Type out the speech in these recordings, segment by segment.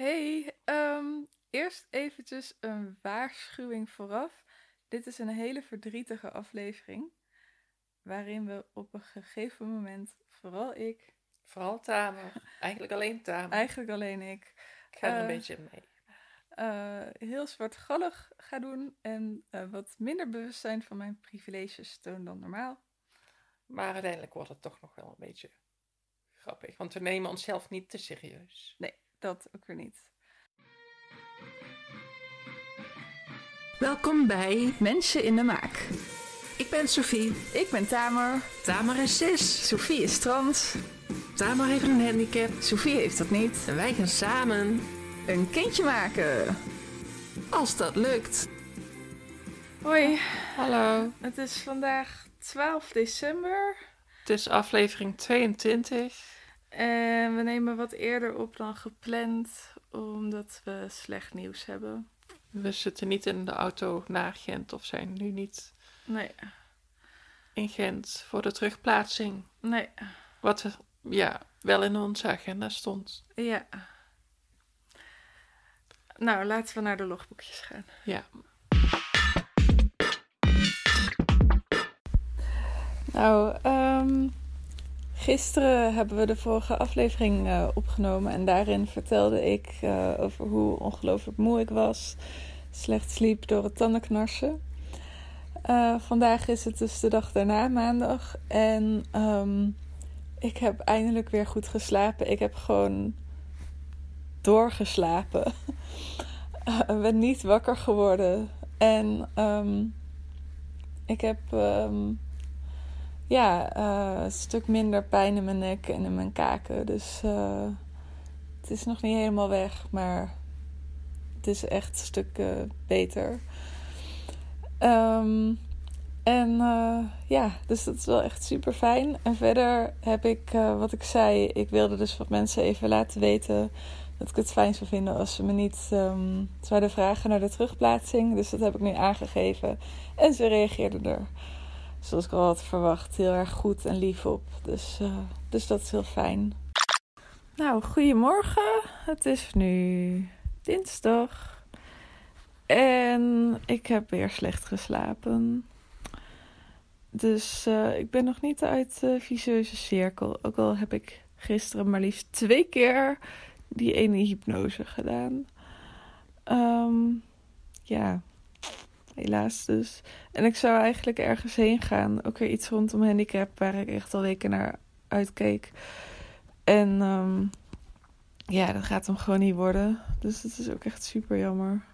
Hey, ehm, eerst eventjes een waarschuwing vooraf. Dit is een hele verdrietige aflevering, waarin we op een gegeven moment, vooral ik, Vooral Tamer. Eigenlijk alleen Tamer. eigenlijk alleen ik, Ik ga er een eh, beetje mee. eh, heel zwartgallig ga doen en eh, wat minder bewust zijn van mijn privileges toon dan normaal. Maar uiteindelijk wordt het toch nog wel een beetje grappig. Want we nemen onszelf niet te serieus. Nee, dat ook weer niet. Welkom bij Mensen in de maak. Ik ben Sophie. Ik ben Tamer. Tamer is zes. Sophie is trans. Tamer heeft een handicap. Sophie heeft dat niet. En wij gaan samen, Een kindje maken. als dat lukt. Hoi, Hallo. het is vandaag 12 december. Het is aflevering 22. En we nemen wat eerder op dan gepland, omdat we slecht nieuws hebben. We zitten niet in de auto naar Gent of zijn nu niet Nee, in Gent voor de terugplaatsing. nee, Wat ja, wel in onze agenda stond. ja. Nou, laten we naar de logboekjes gaan. Ja. Nou, ehm, gisteren hebben we de vorige aflevering eh, opgenomen en daarin vertelde ik eh, over hoe ongelooflijk moe ik was, slecht sliep door het tandenknarsen. Eh, vandaag is het dus de dag daarna, maandag, en ehm, ik heb eindelijk weer goed geslapen. Ik heb gewoon doorgeslapen. Ben niet wakker geworden en ehm, ik heb ehm, ja, eh, een stuk minder pijn in mijn nek en in mijn kaken. Dus eh, het is nog niet helemaal weg, maar het is echt een stuk eh, beter. Ehm, en ja, dus dat is wel echt super fijn. En verder heb ik, wat ik zei, ik wilde dus wat mensen even laten weten dat ik het fijn zou vinden als ze me niet ehm, zouden vragen naar de terugplaatsing. Dus dat heb ik nu aangegeven. En ze reageerden er zoals ik al had verwacht, heel erg goed en lief op. Dus, eh, dus dat is heel fijn. Nou, goedemorgen. Het is nu dinsdag. En ik heb weer slecht geslapen. Dus eh, ik ben nog niet uit de vicieuze cirkel. Ook al heb ik gisteren maar liefst twee keer die ene hypnose gedaan. Ehm, ja, helaas dus. En ik zou eigenlijk ergens heen gaan. Ook weer iets rondom handicap waar ik echt al weken naar uitkeek. En ehm, ja, dat gaat hem gewoon niet worden. Dus dat is ook echt super jammer.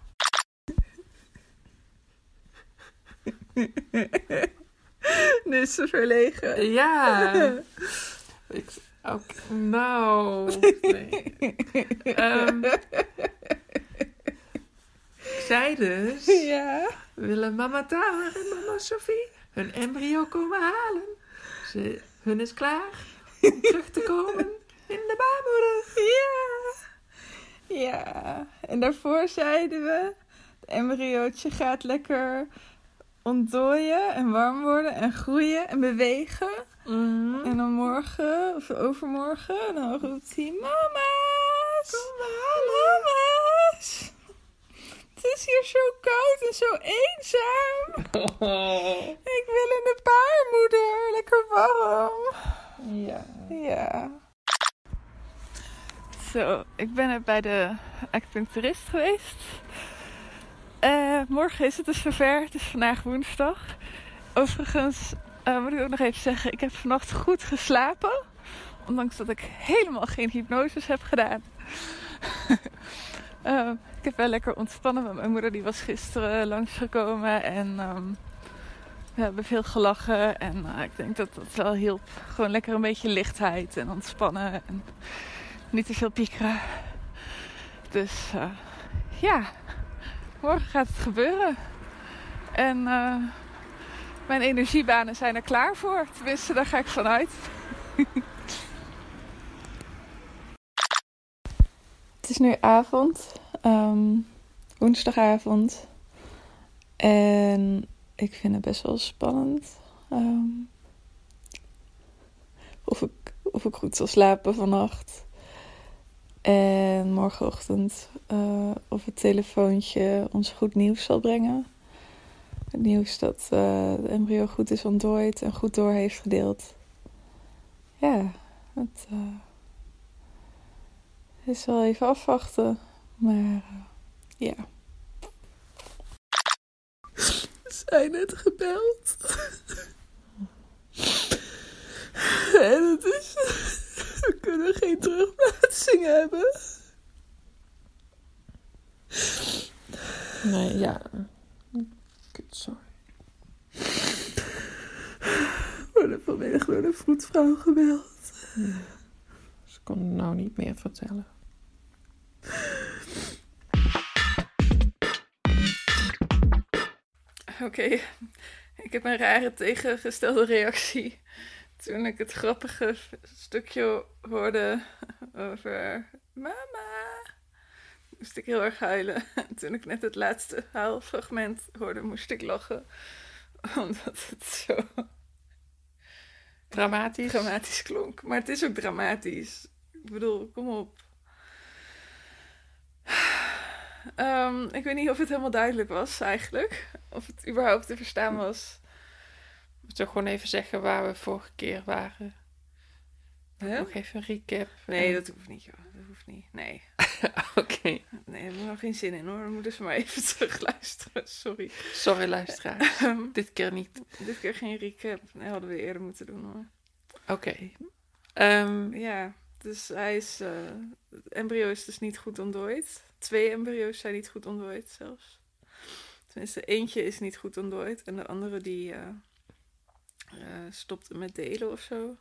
nu is ze verlegen. Ja. Ik, nou. Nee. Ehm, zei dus. Ja. willen mama Tamer en mama Sophie hun embryo komen halen. Ze, hun is klaar om terug te komen in de baarmoeder. Ja. Ja. En daarvoor zeiden we... Het embryootje gaat lekker ontdooien en warm worden en groeien en bewegen. Mhm. En dan morgen of overmorgen, dan roept hij: Mama's! Mama's! Het is hier zo koud en zo eenzaam. Ik wil in de baarmoeder, lekker warm. Ja. Ja. Zo, ik ben net bij de acupuncturist geweest. Eh, morgen is het dus zover. Het is vandaag woensdag. Overigens eh, moet ik ook nog even zeggen, ik heb vannacht goed geslapen. Ondanks dat ik helemaal geen hypnoses heb gedaan. Eh, ik heb wel lekker ontspannen, want mijn moeder die was gisteren langsgekomen. En ehm, we hebben veel gelachen. En eh, ik denk dat dat wel hielp. Gewoon lekker een beetje lichtheid en ontspannen. En niet te veel piekeren. Dus eh, ja, morgen gaat het gebeuren. En eh, mijn energiebanen zijn er klaar voor. Tenminste, daar ga ik vanuit. het is nu avond. ehm, woensdagavond. En ik vind het best wel spannend. ehm, of, ik, of ik goed zal slapen vannacht. En morgenochtend eh, op het telefoontje ons goed nieuws zal brengen. Het nieuws dat eh, de embryo goed is ontdooid en goed door heeft gedeeld. Ja, het eh, is wel even afwachten. Maar eh, ja. Zijn net gebeld. En het is. We kunnen geen terugplaatsing hebben. Nee, ja. Kut, sorry. We worden vanmiddag door de vroedvrouw gebeld. Ze kon het nou niet meer vertellen. Oké, ik heb een rare tegengestelde reactie. Toen ik het grappige stukje hoorde over mama, moest ik heel erg huilen. En toen ik net het laatste haalfragment hoorde, moest ik lachen. Omdat het zo Dramatisch? dramatisch klonk. Maar het is ook dramatisch. Ik bedoel, kom op. Ehm, ik weet niet of het helemaal duidelijk was eigenlijk. Of het überhaupt te verstaan was. Moeten we gewoon even zeggen waar we vorige keer waren? Nog even een recap. Nee, En- dat hoeft niet, joh. Dat hoeft niet. Nee, Oké. nee daar we nog geen zin in hoor. Dan moeten ze maar even terugluisteren. Sorry. Sorry, luisteraars. Ehm, Dit keer niet. dit keer geen recap. Nee, hadden we eerder moeten doen hoor. Oké. Ehm, Ja, dus hij is. eh, het embryo is dus niet goed ontdooid. Twee embryo's zijn niet goed ontdooid zelfs. Tenminste, eentje is niet goed ontdooid en de andere die eh eh, stopte met delen of zo.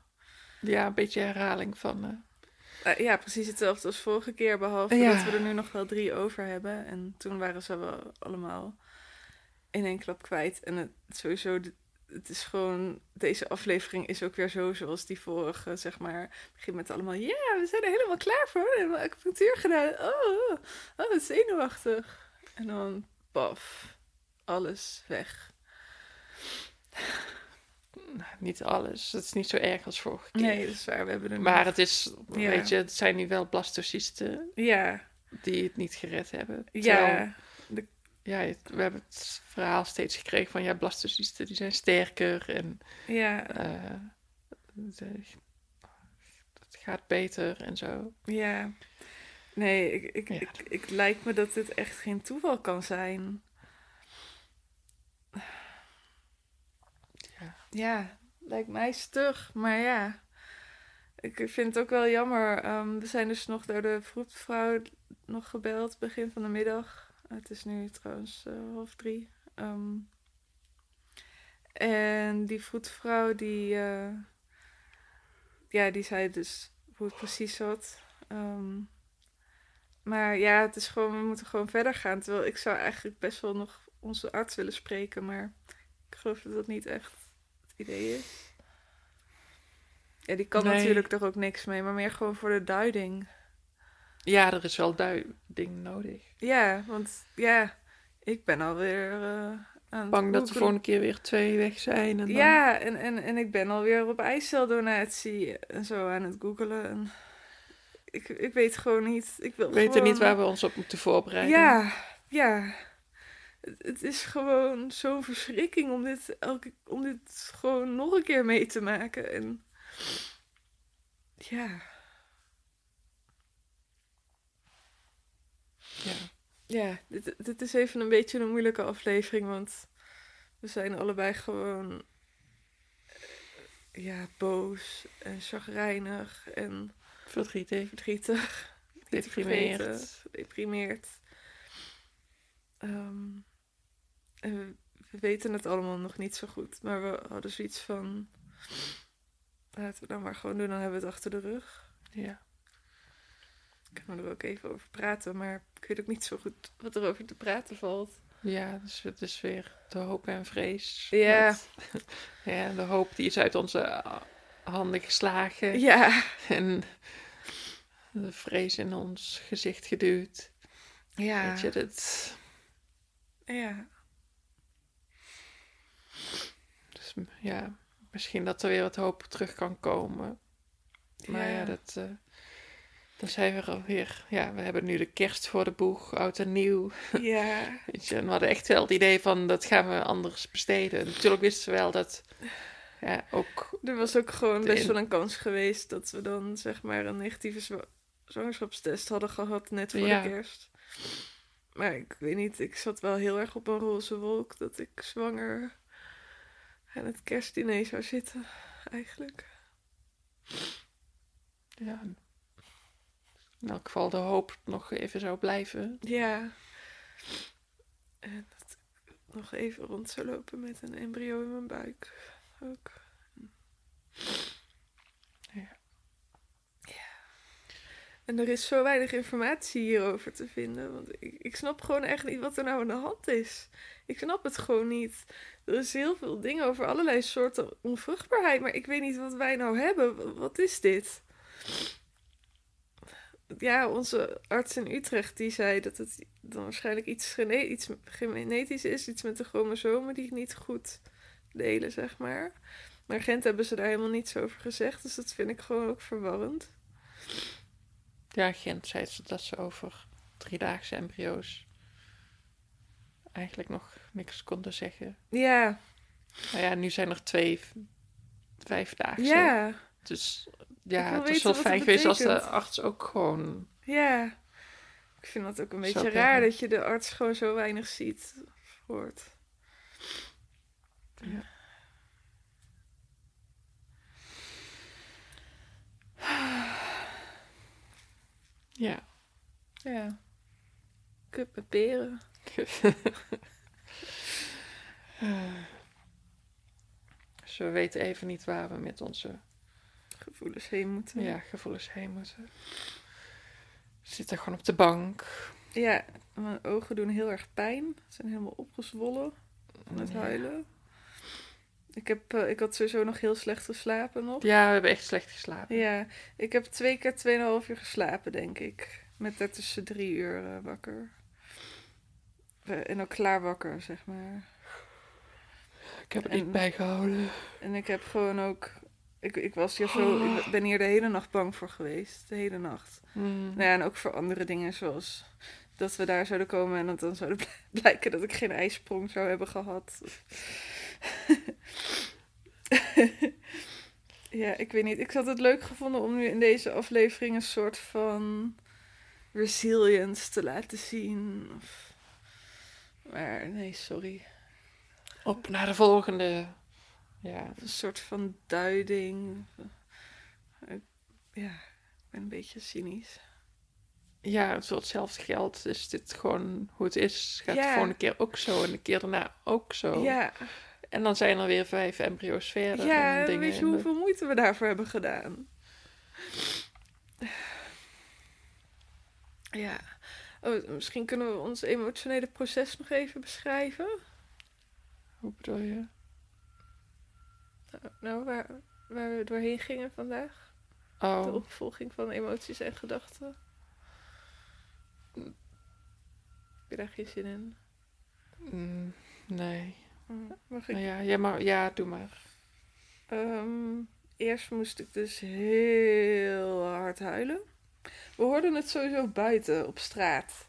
ja, een beetje herhaling van... eh, Eh, ja, precies hetzelfde als vorige keer, behalve Ja. dat we er nu nog wel drie over hebben. En toen waren ze wel allemaal in één klap kwijt. En het, sowieso, de- het is gewoon, deze aflevering is ook weer zo zoals die vorige, zeg maar. Het begint met allemaal, ja, we zijn er helemaal klaar voor. We hebben acupunctuur gedaan. Oh, oh, oh, zenuwachtig. En dan, paf, alles weg. niet alles. Het is niet zo erg als vorige keer. Nee, dat is waar. We hebben er Maar nog- het is, Ja. weet je, het zijn nu wel blastocysten Ja, die het niet gered hebben. ja, Terwijl, ja, we hebben het verhaal steeds gekregen van ja, blastocysten die zijn sterker en ja, eh, de- het gaat beter en zo. Ja. Nee, ik, ik, Ja. ik, ik lijkt me dat dit echt geen toeval kan zijn. Ja. Ja, lijkt mij stug, maar ja. Ik vind het ook wel jammer. Ehm, we zijn dus nog door de vroedvrouw nog gebeld, begin van de middag. Het is nu trouwens eh, half drie. Ehm, en die vroedvrouw die, eh, ja, die zei dus hoe het precies zat. Ehm, maar ja, het is gewoon, we moeten gewoon verder gaan. Terwijl ik zou eigenlijk best wel nog onze arts willen spreken, maar ik geloof dat dat niet echt het idee is. Ja, die kan Nee. natuurlijk er ook niks mee, maar meer gewoon voor de duiding. Ja, er is wel duiding nodig. Ja, want ja, ik ben alweer aan het Bang dat googlen. volgende keer weer twee weg zijn. En dan... Ja, en, en, en ik ben alweer op eiceldonatie en zo aan het googelen. En ik, ik weet gewoon niet. Ik wil We weten gewoon... niet waar we ons op moeten voorbereiden. Ja, ja. Het, het is gewoon zo'n verschrikking om dit, elke, om dit gewoon nog een keer mee te maken. En ja, Ja. ja dit, dit is even een beetje een moeilijke aflevering, want we zijn allebei gewoon eh, ja, boos en chagrijnig en Verdrietig, verdrietig. Deprimeerd. vergeten, Gedeprimeerd. Ehm, en we, we weten het allemaal nog niet zo goed. Maar we hadden zoiets van... Laten we dan maar gewoon doen, dan hebben we het achter de rug. Ja. Ik kan er ook even over praten, maar ik weet ook niet zo goed wat er over te praten valt. ja, dus het is weer de hoop en vrees. Ja. Met- ja, de hoop die is uit onze handen geslagen. Ja, En de vrees in ons gezicht geduwd. ja, Weet je, dat... ja. Dus ja, misschien dat er weer wat hoop terug kan komen. Maar ja, Ja. dat... eh, Dan zijn we er alweer. Ja, we hebben nu de kerst voor de boeg, oud en nieuw. Ja, Weet je, en we hadden echt wel het idee van dat gaan we anders besteden. Natuurlijk wisten we wel dat ja, ook er was ook gewoon best In- wel een kans geweest dat we dan zeg maar een negatieve zwa- zwangerschapstest hadden gehad net voor Ja. de kerst. Maar ik weet niet, ik zat wel heel erg op een roze wolk dat ik zwanger aan het kerstdiner zou zitten, eigenlijk. ja, in elk geval de hoop nog even zou blijven. Ja. En dat ik nog even rond zou lopen met een embryo in mijn buik. Ook. Ja. Ja. En er is zo weinig informatie hierover te vinden. Want ik, ik snap gewoon echt niet wat er nou aan de hand is. Ik snap het gewoon niet. Er is heel veel dingen over allerlei soorten onvruchtbaarheid. Maar ik weet niet wat wij nou hebben. Wat is dit? Ja, onze arts in Utrecht die zei dat het dan waarschijnlijk iets, gene iets genetisch is, iets met de chromosomen die niet goed delen, zeg maar. Maar Gent hebben ze daar helemaal niets over gezegd, dus dat vind ik gewoon ook verwarrend. Ja, Gent zei ze dat ze over driedaagse embryo's eigenlijk nog niks konden zeggen. Ja, Nou ja, nu zijn er twee vijfdaagse. ja, Dus ja, het is weten wel fijn geweest als de arts ook gewoon... ja. Ik vind dat ook een beetje raar dat je de arts gewoon zo weinig ziet, of hoort. Ja. Ja. Kut met peren. Dus we weten even niet waar we met onze Gevoelens heen moeten. ja, gevoelens heen moeten. We zitten gewoon op de bank. Ja, mijn ogen doen heel erg pijn. Ze zijn helemaal opgezwollen van het Ja. huilen. Ik, heb, eh, ik had sowieso nog heel slecht geslapen nog. Ja, we hebben echt slecht geslapen. Ja, ik heb twee keer 2,5 uur geslapen, denk ik. Met daartussen drie uur eh, wakker. Eh, en ook klaar wakker, zeg maar. Ik heb het En- niet bijgehouden. En ik heb gewoon ook... Ik, ik was hier zo... Ik ben hier de hele nacht bang voor geweest. De hele nacht. Hmm. Nou ja, en ook voor andere dingen, zoals dat we daar zouden komen en dat dan zou bl- blijken dat ik geen ijsprong zou hebben gehad. ja, ik weet niet. Ik had het leuk gevonden om nu in deze aflevering een soort van resilience te laten zien. Of... Maar nee, sorry. Op naar de volgende. Ja, Een soort van duiding. Ja, ik ben een beetje cynisch. ja, het voor hetzelfde geld is dit gewoon hoe het is. Gaat Ja. de volgende keer ook zo en de keer daarna ook zo. Ja, En dan zijn er weer vijf embryo's verder. Ja, en dingen. weet je hoeveel moeite we daarvoor hebben gedaan? Ja. Oh, misschien kunnen we ons emotionele proces nog even beschrijven. Hoe bedoel je? Nou, waar, waar we doorheen gingen vandaag. De Oh, opvolging van emoties en gedachten. Heb je daar geen zin in? mm, nee. Hm, Mag ik? Nou ja, ja, maar, ja, doe maar. Ehm, eerst moest ik dus heel hard huilen. We hoorden het sowieso buiten op straat.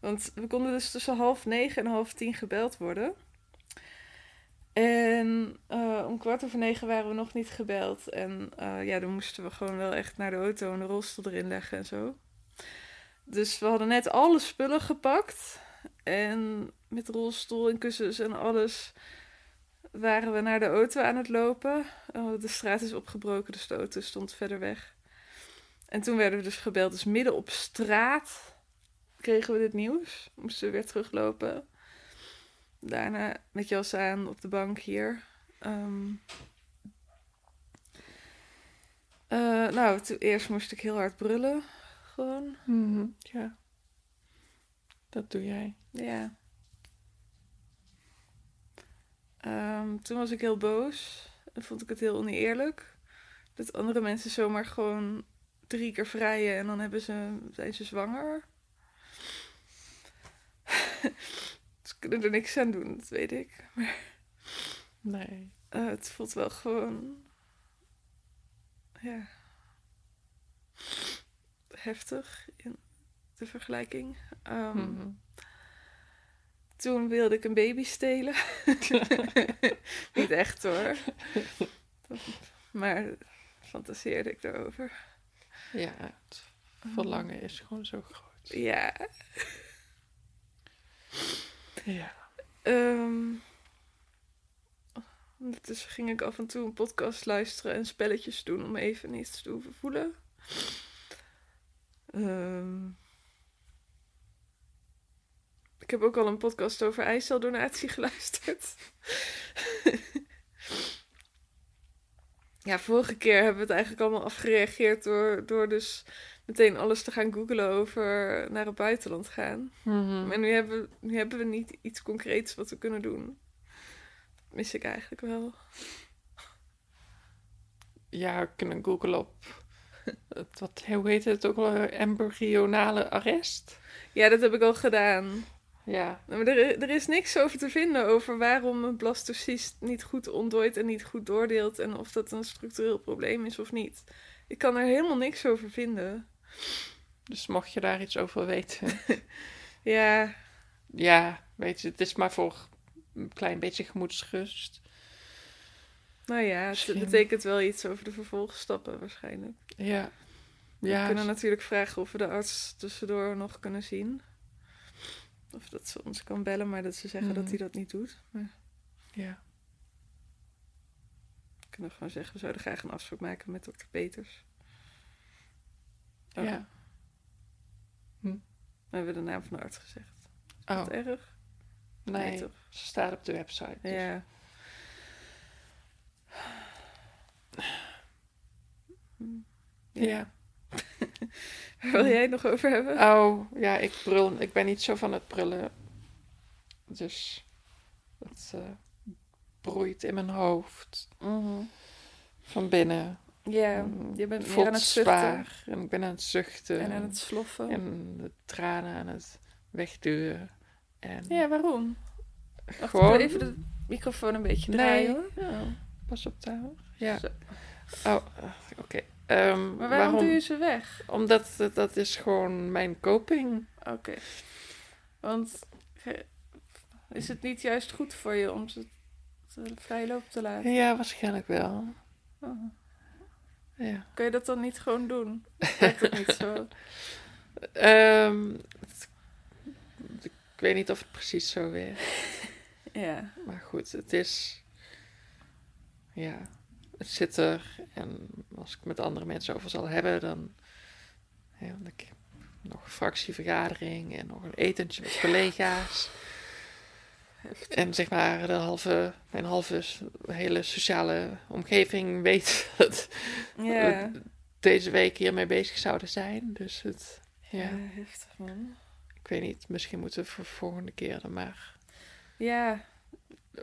Want we konden dus tussen half negen en half tien gebeld worden. En eh, om kwart over negen waren we nog niet gebeld. En eh, ja, dan moesten we gewoon wel echt naar de auto en de rolstoel erin leggen en zo. Dus we hadden net alle spullen gepakt. En met rolstoel en kussens en alles waren we naar de auto aan het lopen. Oh, de straat is opgebroken, dus de auto stond verder weg. En toen werden we dus gebeld. Dus midden op straat kregen we dit nieuws. Moesten we weer teruglopen. Daarna met jas aan op de bank hier. Ehm, eh, nou, toen eerst moest ik heel hard brullen. Gewoon. Mhm, Ja. Dat doe jij. Ja. Ehm, toen was ik heel boos. En vond ik het heel oneerlijk. Dat andere mensen zomaar gewoon drie keer vrijen en dan hebben ze, zijn ze zwanger. Kunnen er niks aan doen, dat weet ik. Maar Nee. eh, het voelt wel gewoon. Ja. heftig in de vergelijking. Ehm, Mhm. Toen wilde ik een baby stelen. Niet echt hoor. Maar fantaseerde ik daarover. Ja, het verlangen is gewoon zo groot. Ja. Ja. ehm ondertussen ging ik af en toe een podcast luisteren en spelletjes doen om even niets te hoeven voelen. Ehm, ik heb ook al een podcast over eiceldonatie geluisterd. ja, vorige keer hebben we het eigenlijk allemaal afgereageerd door, door dus meteen alles te gaan googlen over naar het buitenland gaan. Mhm. Maar nu hebben, we- nu hebben we niet iets concreets wat we kunnen doen. Dat mis ik eigenlijk wel. Ja, kunnen googlen op... het- Wat, hoe heet het ook al? Embryonale arrest? Ja, dat heb ik al gedaan. Ja. Maar er, er is niks over te vinden over waarom een blastocyst niet goed ontdooit en niet goed doordeelt. En of dat een structureel probleem is of niet. Ik kan er helemaal niks over vinden. Dus mocht je daar iets over weten... Ja, ja, weet je, het is maar voor een klein beetje gemoedsrust. nou ja, het Misschien. betekent wel iets over de vervolgstappen waarschijnlijk. Ja. we kunnen natuurlijk vragen of we de arts tussendoor nog kunnen zien. Of dat ze ons kan bellen, maar dat ze zeggen dat Mhm. hij dat niet doet. Maar ja. we kunnen gewoon zeggen, we zouden graag een afspraak maken met dokter Peters. Oh, Ja. We hebben de naam van de arts gezegd. Oh, Wat erg? nee, toch? ze staat op de website. dus- Ja. Ja. Wil jij het nog over hebben? Oh, ja, ik brul. Ik ben niet zo van het brullen. Dus het eh, broeit in mijn hoofd. Mhm. Van binnen. Ja, Mm, je bent meer aan het zuchten zwaar. En ik ben aan het zuchten. en aan het sloffen. En de tranen aan het wegduwen. En Ja, waarom? Wacht, ik gewoon... wil even de microfoon een beetje draaien Nee. hoor. Ja, pas op daar. Ja. Zo. Oh, oké. Ehm, Maar waarom, doe je ze weg? Omdat dat, dat is gewoon mijn coping. Oké. Want is het niet juist goed voor je om ze te vrij loop te laten? Ja, waarschijnlijk wel. Oh. Ja. Kun je dat dan niet gewoon doen? Werkt dat niet zo? Ehm, het- ik weet niet of het precies zo werkt. Ja. Maar goed, het is... Ja, het zit er. En als ik met andere mensen over zal hebben, dan... Ja, dan nog een fractievergadering en nog een etentje met collega's. En zeg maar, de halve, mijn halve hele sociale omgeving weet dat we deze week hiermee bezig zouden zijn. Dus het, Ja, ja, heftig man. ik weet niet, misschien moeten we voor de volgende keer er maar Ja,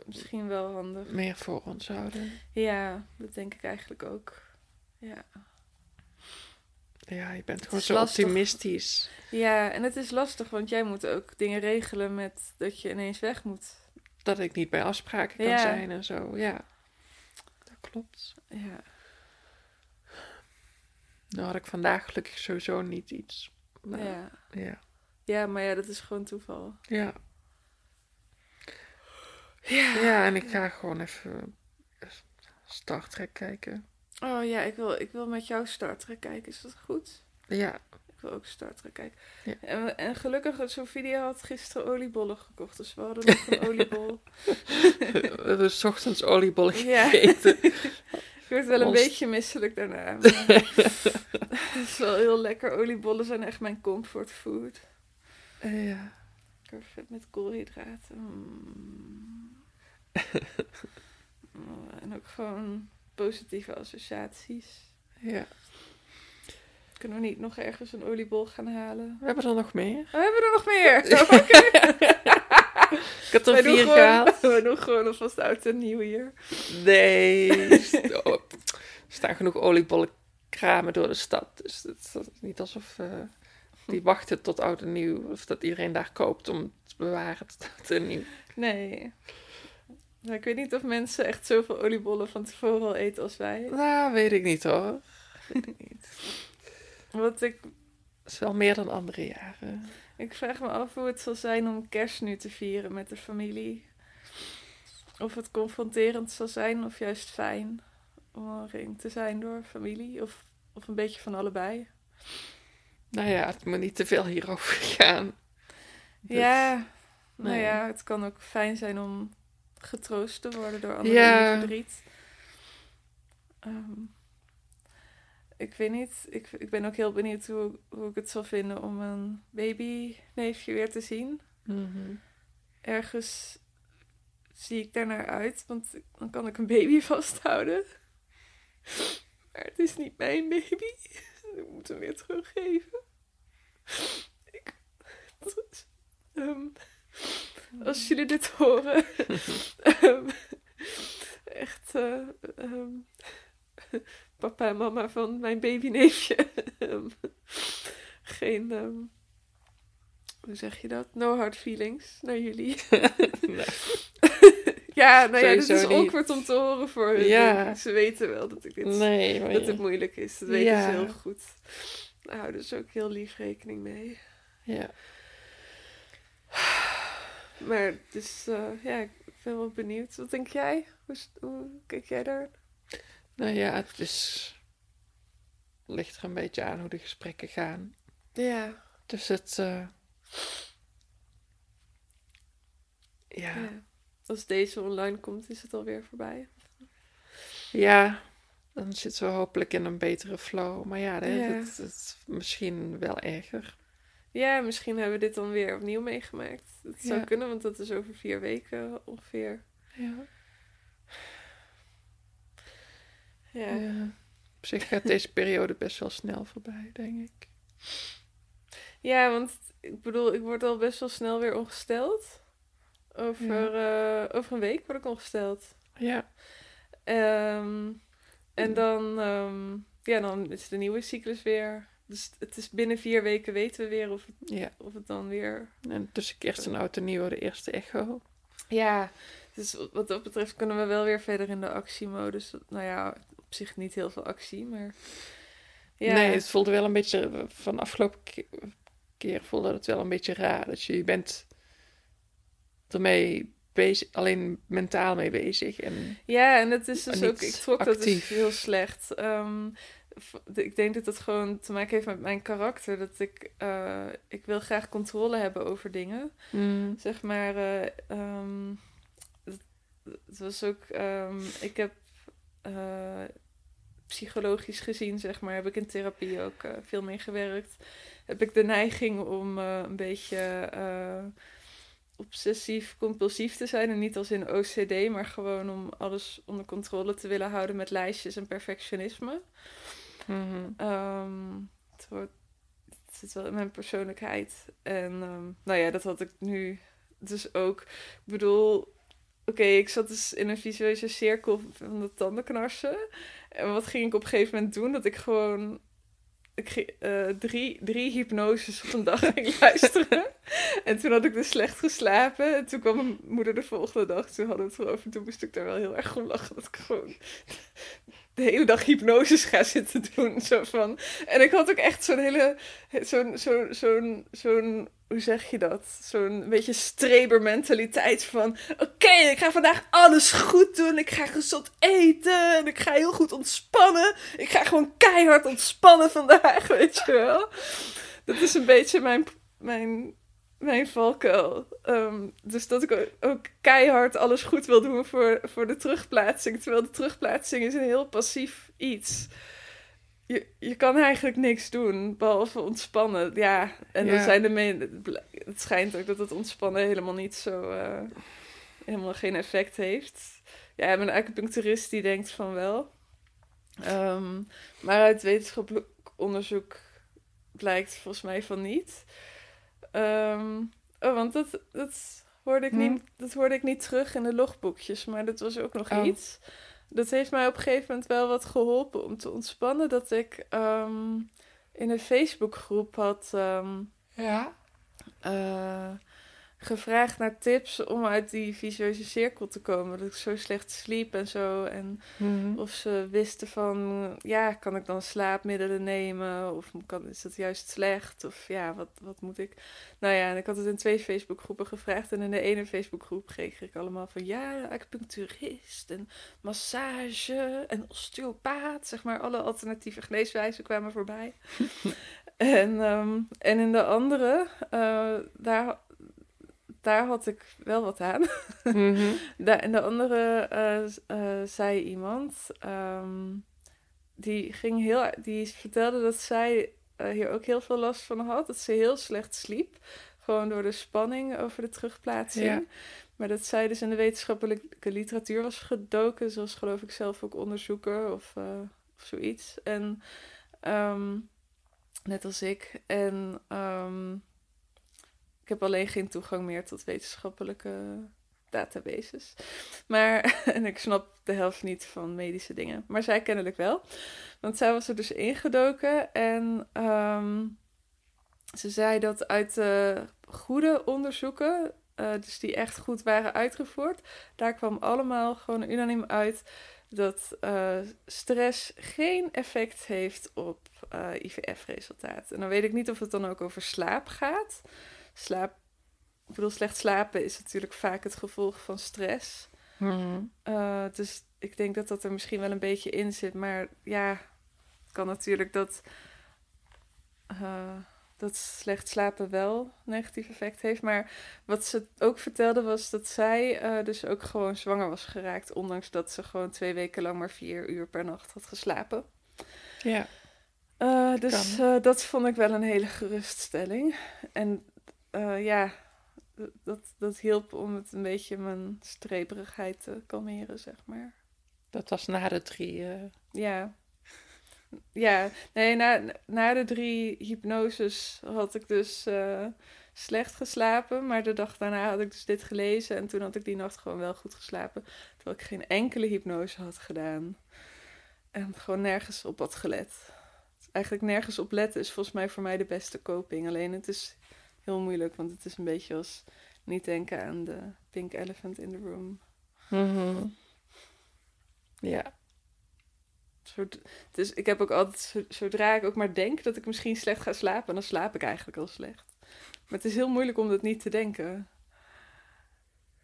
misschien wel handig. meer voor ons houden. Ja, dat denk ik eigenlijk ook. Ja. Ja, je bent gewoon zo lastig. optimistisch. ja, en het is lastig, want jij moet ook dingen regelen met dat je ineens weg moet. Dat ik niet bij afspraken kan Ja. zijn en zo. Ja, dat klopt. Ja. Nou had ik vandaag gelukkig sowieso niet iets. Maar, Ja. ja. ja, maar ja, dat is gewoon toeval. Ja. Ja. Ja, en ik ga gewoon even Star Trek kijken. Oh ja, ik wil, ik wil met jou Star Trek kijken. Is dat goed? Ja, Ik wil ook Star Trek kijken. Ja. En, en gelukkig, Sofia had gisteren oliebollen gekocht. Dus we hadden nog een oliebol. we hebben 's ochtends oliebollen Ja. gegeten. Ik werd wel een Ons- beetje misselijk daarna. maar- Het is wel heel lekker. Oliebollen zijn echt mijn comfort food. Eh, ja. Lekker vet met koolhydraten. Mm. Oh, en ook gewoon positieve associaties. ja. Kunnen we niet nog ergens een oliebol gaan halen? We hebben er nog meer. Oh, hebben we er nog meer? Ik had er vier gewoon- gehaald. We doen gewoon alvast oud en nieuw hier. Nee. Stop. Er staan genoeg oliebollenkramen door de stad. Dus het is niet alsof eh, die wachten tot oud en nieuw. Of dat iedereen daar koopt om te bewaren tot oud en nieuw. Nee. Maar ik weet niet of mensen echt zoveel oliebollen van tevoren al eten als wij. Nou, weet ik niet hoor. Weet ik niet. Wat ik is wel meer dan andere jaren. Ik vraag me af hoe het zal zijn om kerst nu te vieren met de familie. Of het confronterend zal zijn of juist fijn om omringd te zijn door familie. Of, of een beetje van allebei. Nou ja, het moet niet te veel hierover gaan. Dat- Ja, nou ja, het kan ook fijn zijn om getroost te worden door anderen Ja. verdriet. Ehm, ik weet niet, ik, ik ben ook heel benieuwd hoe, hoe ik het zal vinden om een babyneefje weer te zien. Mhm. Ergens zie ik daarnaar uit, want dan kan ik een baby vasthouden. Maar het is niet mijn baby. Ik moet hem weer teruggeven. Ik, Ehm, als jullie dit horen. ehm, echt. eh, ehm, papa en mama van mijn babyneefje. Ehm, geen. hoe zeg je dat? No hard feelings naar jullie. Nee. ja, nou ja, dit is niet. awkward om te horen voor hun. Ja. Ze weten wel dat ik dit Nee, dat ja. het moeilijk is. Dat weten Ja. ze heel goed. Daar houden ze ook heel lief rekening mee. ja. Maar dus eh, ja, ik ben wel benieuwd. Wat denk jij? Hoe, hoe kijk jij daar? Nou ja, het is... ligt er een beetje aan hoe de gesprekken gaan. Ja. Dus het... eh, Ja. ja. Als deze online komt, is het alweer voorbij. ja, dan zitten we hopelijk in een betere flow. Maar ja, dat, Ja. dat is misschien wel erger. Ja, misschien hebben we dit dan weer opnieuw meegemaakt. Dat zou Ja. kunnen, want dat is over vier weken ongeveer. Ja. Ja. ja. Op zich gaat deze periode best wel snel voorbij, denk ik. Ja, want ik bedoel, ik word al best wel snel weer ongesteld. Over, eh, over een week word ik ongesteld. Ja, Ehm, en dan, ehm, ja, dan is de nieuwe cyclus weer. Dus het is binnen vier weken weten we weer of het, ja. of het dan weer. En tussen kerst en oud en nieuw de eerste echo. Ja, dus wat dat betreft kunnen we wel weer verder in de actiemodus. Nou ja, op zich niet heel veel actie, maar. Ja, Nee, het voelde wel een beetje... Van afgelopen ke- keer voelde het wel een beetje raar. Dat je, je bent ermee bezig, alleen mentaal mee bezig. En Ja, en het is dus ook, ik trok dat dus heel slecht. Ehm, ik denk dat het gewoon te maken heeft met mijn karakter. Dat ik, eh, ik wil graag controle hebben over dingen. mm, Zeg maar, eh, ehm, het, het was ook, ehm, ik heb eh, psychologisch gezien, zeg maar, heb ik in therapie ook eh, veel mee gewerkt. Heb ik de neiging om eh, een beetje eh, obsessief compulsief te zijn. En niet als in OCD, maar gewoon om alles onder controle te willen houden met lijstjes en perfectionisme. Mhm. Ehm, het, zit wel in mijn persoonlijkheid. En ehm, nou ja, dat had ik nu dus ook. Ik bedoel, oké, ik zat dus in een visueuze cirkel van de tandenknarsen. En wat ging ik op een gegeven moment doen? Dat ik gewoon ik eh, drie, drie hypnoses op een dag ging luisteren. En toen had ik dus slecht geslapen. En toen kwam mijn moeder de volgende dag. Toen hadden we het erover. Toen moest ik daar wel heel erg om lachen. Dat ik gewoon de hele dag hypnoses ga zitten doen. Zo van. En ik had ook echt zo'n hele... Zo'n, zo'n, zo'n, zo'n, hoe zeg je dat? Zo'n beetje strebermentaliteit van... Oké, ik ga vandaag alles goed doen. Ik ga gezond eten. En ik ga heel goed ontspannen. Ik ga gewoon keihard ontspannen vandaag, weet je wel. Dat is een beetje mijn, mijn, mijn valkuil. Ehm, dus dat ik ook- keihard alles goed wil doen voor, voor de terugplaatsing. Terwijl de terugplaatsing is een heel passief iets. Je, je kan eigenlijk niks doen, behalve ontspannen. Ja, en dan Ja. zijn de Het schijnt ook dat het ontspannen helemaal niet zo... eh, helemaal geen effect heeft. Ja, mijn acupuncturist die denkt van wel. Ehm, maar uit wetenschappelijk onderzoek blijkt volgens mij van niet. Oh, want dat, dat, hoorde ik niet, dat hoorde ik niet terug in de logboekjes, maar dat was ook nog Oh. iets. Dat heeft mij op een gegeven moment wel wat geholpen om te ontspannen. Dat ik ehm, in een Facebookgroep had... ehm, Ja. eh, gevraagd naar tips om uit die visueuze cirkel te komen. Dat ik zo slecht sliep en zo. En Mhm. of ze wisten van, ja, kan ik dan slaapmiddelen nemen? Of kan, is dat juist slecht? Of ja, wat, wat moet ik? Nou ja, en ik had het in twee Facebookgroepen gevraagd. En in de ene Facebookgroep kreeg ik allemaal van, ja, acupuncturist en massage en osteopaat. Zeg maar, alle alternatieve geneeswijzen kwamen voorbij. en, ehm, en in de andere, eh, daar, daar had ik wel wat aan. Mhm. En de andere eh, eh, zei iemand, ehm, die, ging heel, die vertelde dat zij eh, hier ook heel veel last van had. Dat ze heel slecht sliep, gewoon door de spanning over de terugplaatsing. Ja. Maar dat zij dus in de wetenschappelijke literatuur was gedoken, zoals geloof ik zelf ook onderzoeker of, of zoiets. En ehm, net als ik. En ehm, heb alleen geen toegang meer tot wetenschappelijke databases. Maar, en ik snap de helft niet van medische dingen. Maar zij kennelijk wel. Want zij was er dus ingedoken en ehm, ze zei dat uit de goede onderzoeken, eh, dus die echt goed waren uitgevoerd, daar kwam allemaal gewoon unaniem uit dat eh, stress geen effect heeft op eh, IVF-resultaat. En dan weet ik niet of het dan ook over slaap gaat. Slaap, ik bedoel, slecht slapen is natuurlijk vaak het gevolg van stress. Mhm. Eh, dus ik denk dat dat er misschien wel een beetje in zit. Maar ja, het kan natuurlijk dat, eh, dat slecht slapen wel negatief effect heeft. Maar wat ze ook vertelde was dat zij eh, dus ook gewoon zwanger was geraakt. Ondanks dat ze gewoon twee weken lang maar vier uur per nacht had geslapen. Ja. Dus dat vond ik wel een hele geruststelling. En eh, ja, dat, dat hielp om het een beetje mijn streperigheid te kalmeren, zeg maar. Dat was na de drie. eh, Ja. Ja, nee, na, na de drie hypnoses had ik dus eh, slecht geslapen. Maar de dag daarna had ik dus dit gelezen. En toen had ik die nacht gewoon wel goed geslapen. Terwijl ik geen enkele hypnose had gedaan. En gewoon nergens op had gelet. Eigenlijk nergens op letten is volgens mij voor mij de beste coping. Alleen het is heel moeilijk, want het is een beetje als niet denken aan de pink elephant in the room. mhm. Ja. Dus ik heb ook altijd, zo- zodra ik ook maar denk dat ik misschien slecht ga slapen, dan slaap ik eigenlijk al slecht. Maar het is heel moeilijk om dat niet te denken.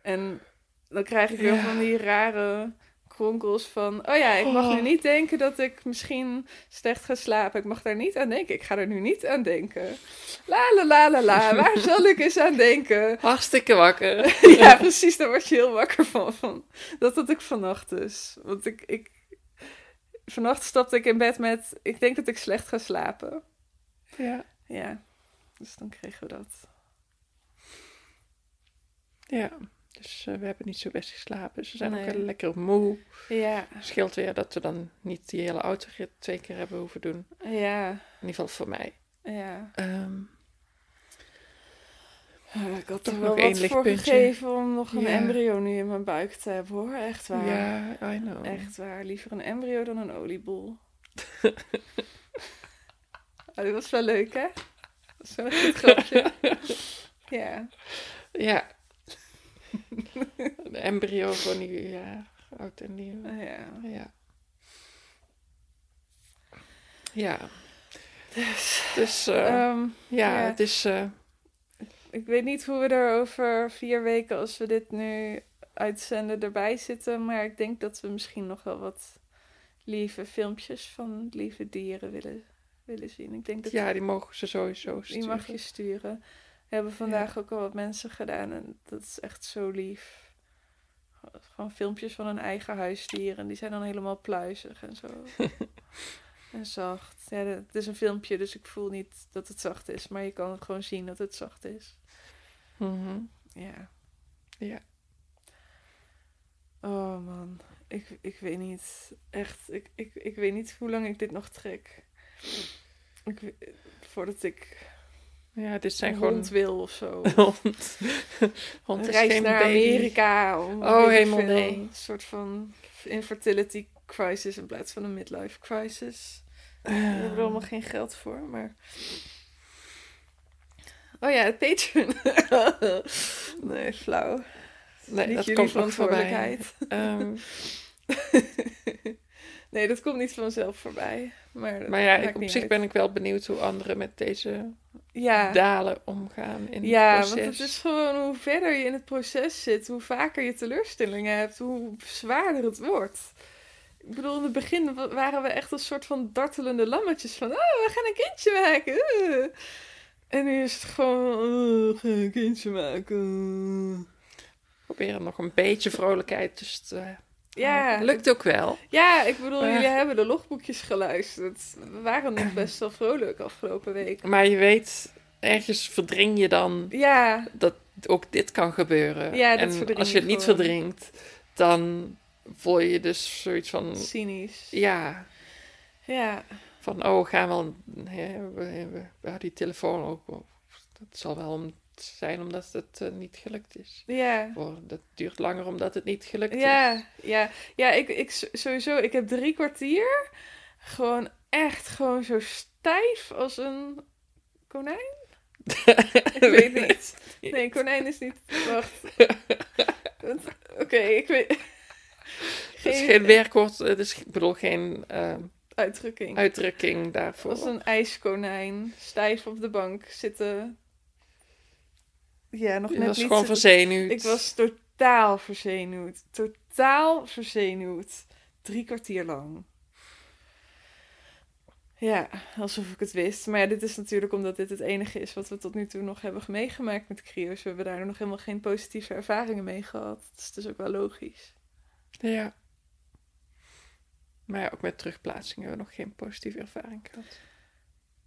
En dan krijg ik weer Ja. van die rare kronkels van... Oh ja, ik mag nu Oh. niet denken dat ik misschien slecht ga slapen. Ik mag daar niet aan denken. Ik ga er nu niet aan denken. La la la la la. Waar zal ik eens aan denken? Hartstikke wakker. ja, precies. Daar word je heel wakker van. van. Dat had ik vannacht dus. Want ik, ik... Vannacht stapte ik in bed met... Ik denk dat ik slecht ga slapen. Ja. Ja. Dus dan kregen we dat. Ja. Dus eh, we hebben niet zo best geslapen. Dus we zijn Nee. ook wel lekker moe. Ja. Scheelt weer dat we dan niet die hele autorit twee keer hebben hoeven doen. Ja. In ieder geval voor mij. Ja. Ehm, Eh, Ik had Toch er nog wel één wat voor gegeven om nog een Ja. embryo nu in mijn buik te hebben hoor. Echt waar. ja, I know. Echt waar. Liever een embryo dan een oliebol. oh, dit was wel leuk hè? Dat een goed grapje. ja. Ja. Een embryo voor nieuw jaar. Oud en nieuw. Ja. Ja. Ja. Dus eh, Ehm, ja, ja. het is... eh, ik weet niet hoe we er over vier weken, als we dit nu uitzenden, erbij zitten. Maar ik denk dat we misschien nog wel wat lieve filmpjes van lieve dieren willen, willen zien. Ik denk dat ja, die mogen ze sowieso die sturen. mag je sturen. We hebben vandaag ook al wat mensen gedaan en dat is echt zo lief. Gewoon filmpjes van hun eigen huisdieren. Die zijn dan helemaal pluizig en zo. en zacht. Ja, het is een filmpje, dus ik voel niet dat het zacht is. Maar je kan gewoon zien dat het zacht is. Mhm. Ja. Ja. Oh man, ik, ik weet niet. Echt, ik, ik, ik weet niet hoe lang ik dit nog trek. Ik, voordat ik Ja, dit zijn gewoon... hond wil of zo. Hond. Hond reis naar baby. Amerika. Oh, veel, nee. Een soort van infertility crisis in plaats van een midlife crisis. Daar hebben we allemaal geen geld voor, maar... Oh ja, het Patreon. Nee, flauw. Nee, niet dat komt verantwoordelijkheid. Ehm, nee, dat komt niet vanzelf voorbij. Maar, maar ja, ik, op niet zich uit. ben ik wel benieuwd hoe anderen met deze Ja, dalen omgaan in ja het proces. want het is gewoon hoe verder je in het proces zit, hoe vaker je teleurstellingen hebt, hoe zwaarder het wordt. Ik bedoel, in het begin wa- waren we echt een soort van dartelende lammetjes van, oh, we gaan een kindje maken. eh." En nu is het gewoon, oh, we gaan een kindje maken. Proberen nog een beetje vrolijkheid tussen te... Ja, Lukt ook wel. Ja, ik bedoel, Maar- jullie hebben de logboekjes geluisterd. We waren nog best wel vrolijk afgelopen week. Maar je weet, ergens verdring je dan Ja, dat ook dit kan gebeuren. Ja, dat en als je het niet gewoon. verdringt, dan voel je dus zoiets van... cynisch. Ja, Ja, van oh, gaan we, we, we die telefoon ook... Dat zal wel om- zijn omdat het eh, niet gelukt is. ja. Oh, dat duurt langer omdat het niet gelukt is. Ja, ja, ja ik, ik sowieso, ik heb drie kwartier gewoon echt gewoon zo stijf als een konijn. Ik weet niet. Nee, konijn is niet. Wacht. Oké, ik weet. Het is geen werkwoord, het is, ik bedoel geen eh, uitdrukking. uitdrukking daarvoor. Als een ijskonijn, stijf op de bank zitten. Ja, nog net was niet. gewoon verzenuwd. Ik was totaal verzenuwd. Totaal verzenuwd. Drie kwartier lang. Ja, alsof ik het wist. Maar ja, dit is natuurlijk omdat dit het enige is wat we tot nu toe nog hebben meegemaakt met cryo's. We hebben daar nog helemaal geen positieve ervaringen mee gehad. Dus het is ook wel logisch. Ja. Maar ja, ook met terugplaatsing hebben we nog geen positieve ervaring gehad.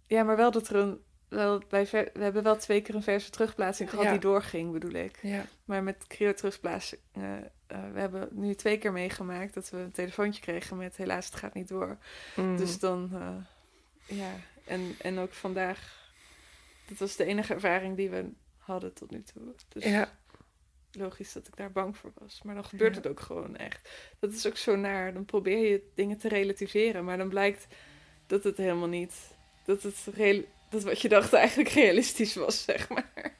Ja, maar wel dat er een... Wel, bij ver- we hebben wel twee keer een verse terugplaatsing gehad Ja. die doorging, bedoel ik. Ja. Maar met cryo terugplaatsing... eh, we hebben nu twee keer meegemaakt dat we een telefoontje kregen met helaas het gaat niet door. Mm. Dus dan, eh, ja, en, en ook vandaag, dat was de enige ervaring die we hadden tot nu toe. Dus ja. logisch dat ik daar bang voor was. Maar dan gebeurt Ja. het ook gewoon echt. Dat is ook zo naar. Dan probeer je dingen te relativeren, maar dan blijkt dat het helemaal niet, dat het real, dat wat je dacht eigenlijk realistisch was, zeg maar.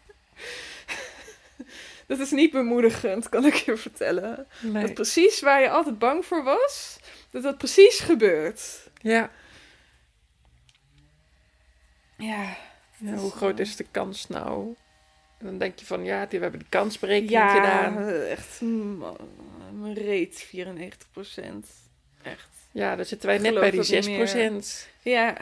Dat is niet bemoedigend, kan ik je vertellen. Nee. Dat precies waar je altijd bang voor was, dat dat precies gebeurt. Ja. Ja, hoe groot eh, is de kans nou? En dan denk je van, ja, die we hebben de kansberekening ja gedaan. echt mijn reet, 94% Echt. Ja, dan zitten wij net bij die dat niet 6 meer. procent. Ja.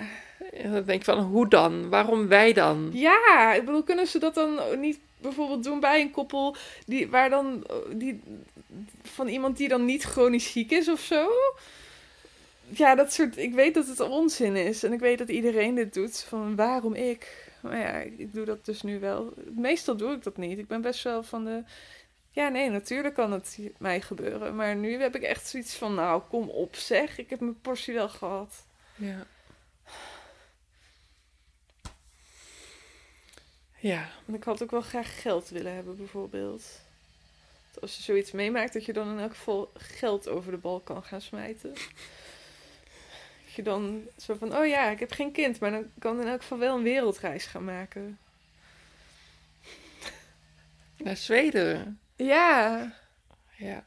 En dan denk ik van, hoe dan? Waarom wij dan? ja, ik bedoel, kunnen ze dat dan niet bijvoorbeeld doen bij een koppel die, waar dan, die, van iemand die dan niet chronisch ziek is of zo? Ja, dat soort, ik weet dat het onzin is en ik weet dat iedereen dit doet, van waarom ik? Maar ja, ik doe dat dus nu wel. Meestal doe ik dat niet. Ik ben best wel van de, ja nee, natuurlijk kan het mij gebeuren. Maar nu heb ik echt zoiets van, nou kom op zeg, ik heb mijn portie wel gehad. Ja. Ja, En ik had ook wel graag geld willen hebben, bijvoorbeeld. Dat Als je zoiets meemaakt, dat je dan in elk geval geld over de bal kan gaan smijten. Dat je dan zo van, oh ja, ik heb geen kind, maar dan kan in elk geval wel een wereldreis gaan maken. naar Zweden. Ja, Ja.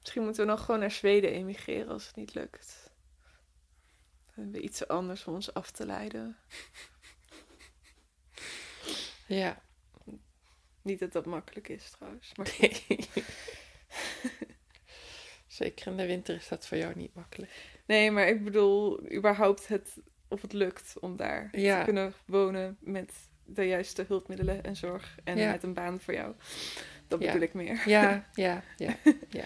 misschien moeten we dan gewoon naar Zweden emigreren als het niet lukt. Dan hebben we iets anders om ons af te leiden. Ja. Niet dat dat makkelijk is trouwens. Maar Zeker in de winter is dat voor jou niet makkelijk. Nee, maar ik bedoel, überhaupt het, of het lukt om daar Ja. te kunnen wonen met de juiste hulpmiddelen en zorg en Ja. met een baan voor jou. Dat Ja. bedoel ik meer. Ja, ja, ja, ja.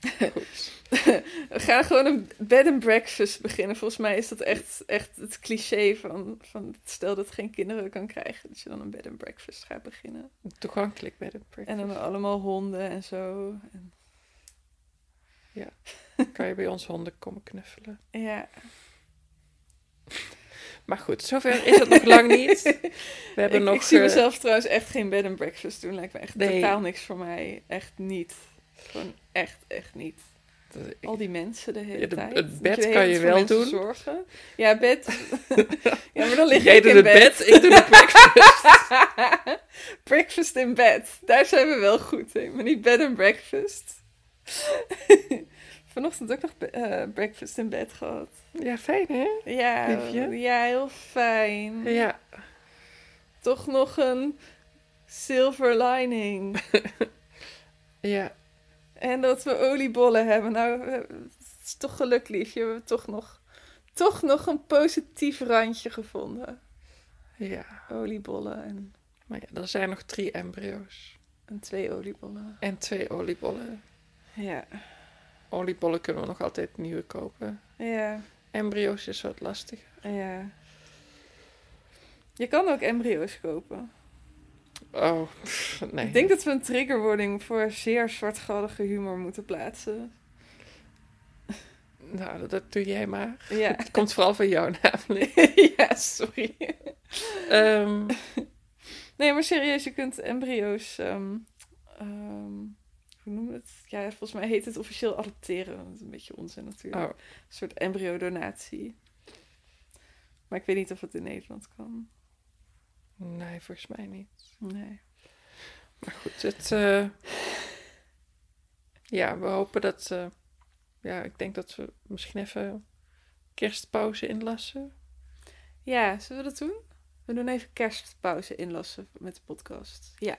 We gaan gewoon een bed and breakfast beginnen. Volgens mij is dat echt, echt het cliché van, van stel dat geen kinderen kan krijgen, dat je dan een bed and breakfast gaat beginnen. Toegankelijk bij de En dan allemaal honden en zo. En, kan je bij ons honden komen knuffelen. ja. Maar goed, zover is het nog lang niet. We hebben ik, nog... ik zie eh, mezelf trouwens echt geen bed and breakfast doen. Lijkt me echt Nee. totaal niks voor mij. Echt niet. Gewoon echt, echt niet. Al die mensen de hele Ja, de- tijd. het bed kan je wel doen. Zorgen. Ja, bed. ja, maar dan lig Jij ik doet in het bed, ik doe de breakfast. breakfast in bed. Daar zijn we wel goed in. Maar niet bed en breakfast. Vanochtend ook nog eh, breakfast in bed gehad. Ja, fijn hè? Ja, Liefje? ja, heel fijn. Ja. Toch nog een silver lining. Ja. En dat we oliebollen hebben. Nou, het is toch geluk, liefje. We hebben toch nog, toch nog een positief randje gevonden. Ja. Oliebollen en, Maar ja, er zijn nog drie embryo's. en twee oliebollen. En twee oliebollen. Ja, Oliebollen kunnen we nog altijd nieuwe kopen. ja, Embryo's is wat lastiger. ja. Je kan ook embryo's kopen. Oh, pff, nee. Ik denk dat we een triggerwording voor zeer zwartgallige humor moeten plaatsen. Nou, dat, dat doe jij maar. Ja, Het komt vooral van jou namelijk. ja sorry. Ehm, Nee, maar serieus, je kunt embryo's. ehm, ehm, hoe noemen we het? Ja, volgens mij heet het officieel adopteren. Dat is een beetje onzin natuurlijk. oh, Een soort embryo-donatie. Maar ik weet niet of het in Nederland kan. nee, volgens mij niet. Nee. Maar goed, het... eh, ja, we hopen dat... eh, ja, ik denk dat we misschien even kerstpauze inlassen. Ja, zullen we dat doen? We doen even kerstpauze inlassen met de podcast. Ja.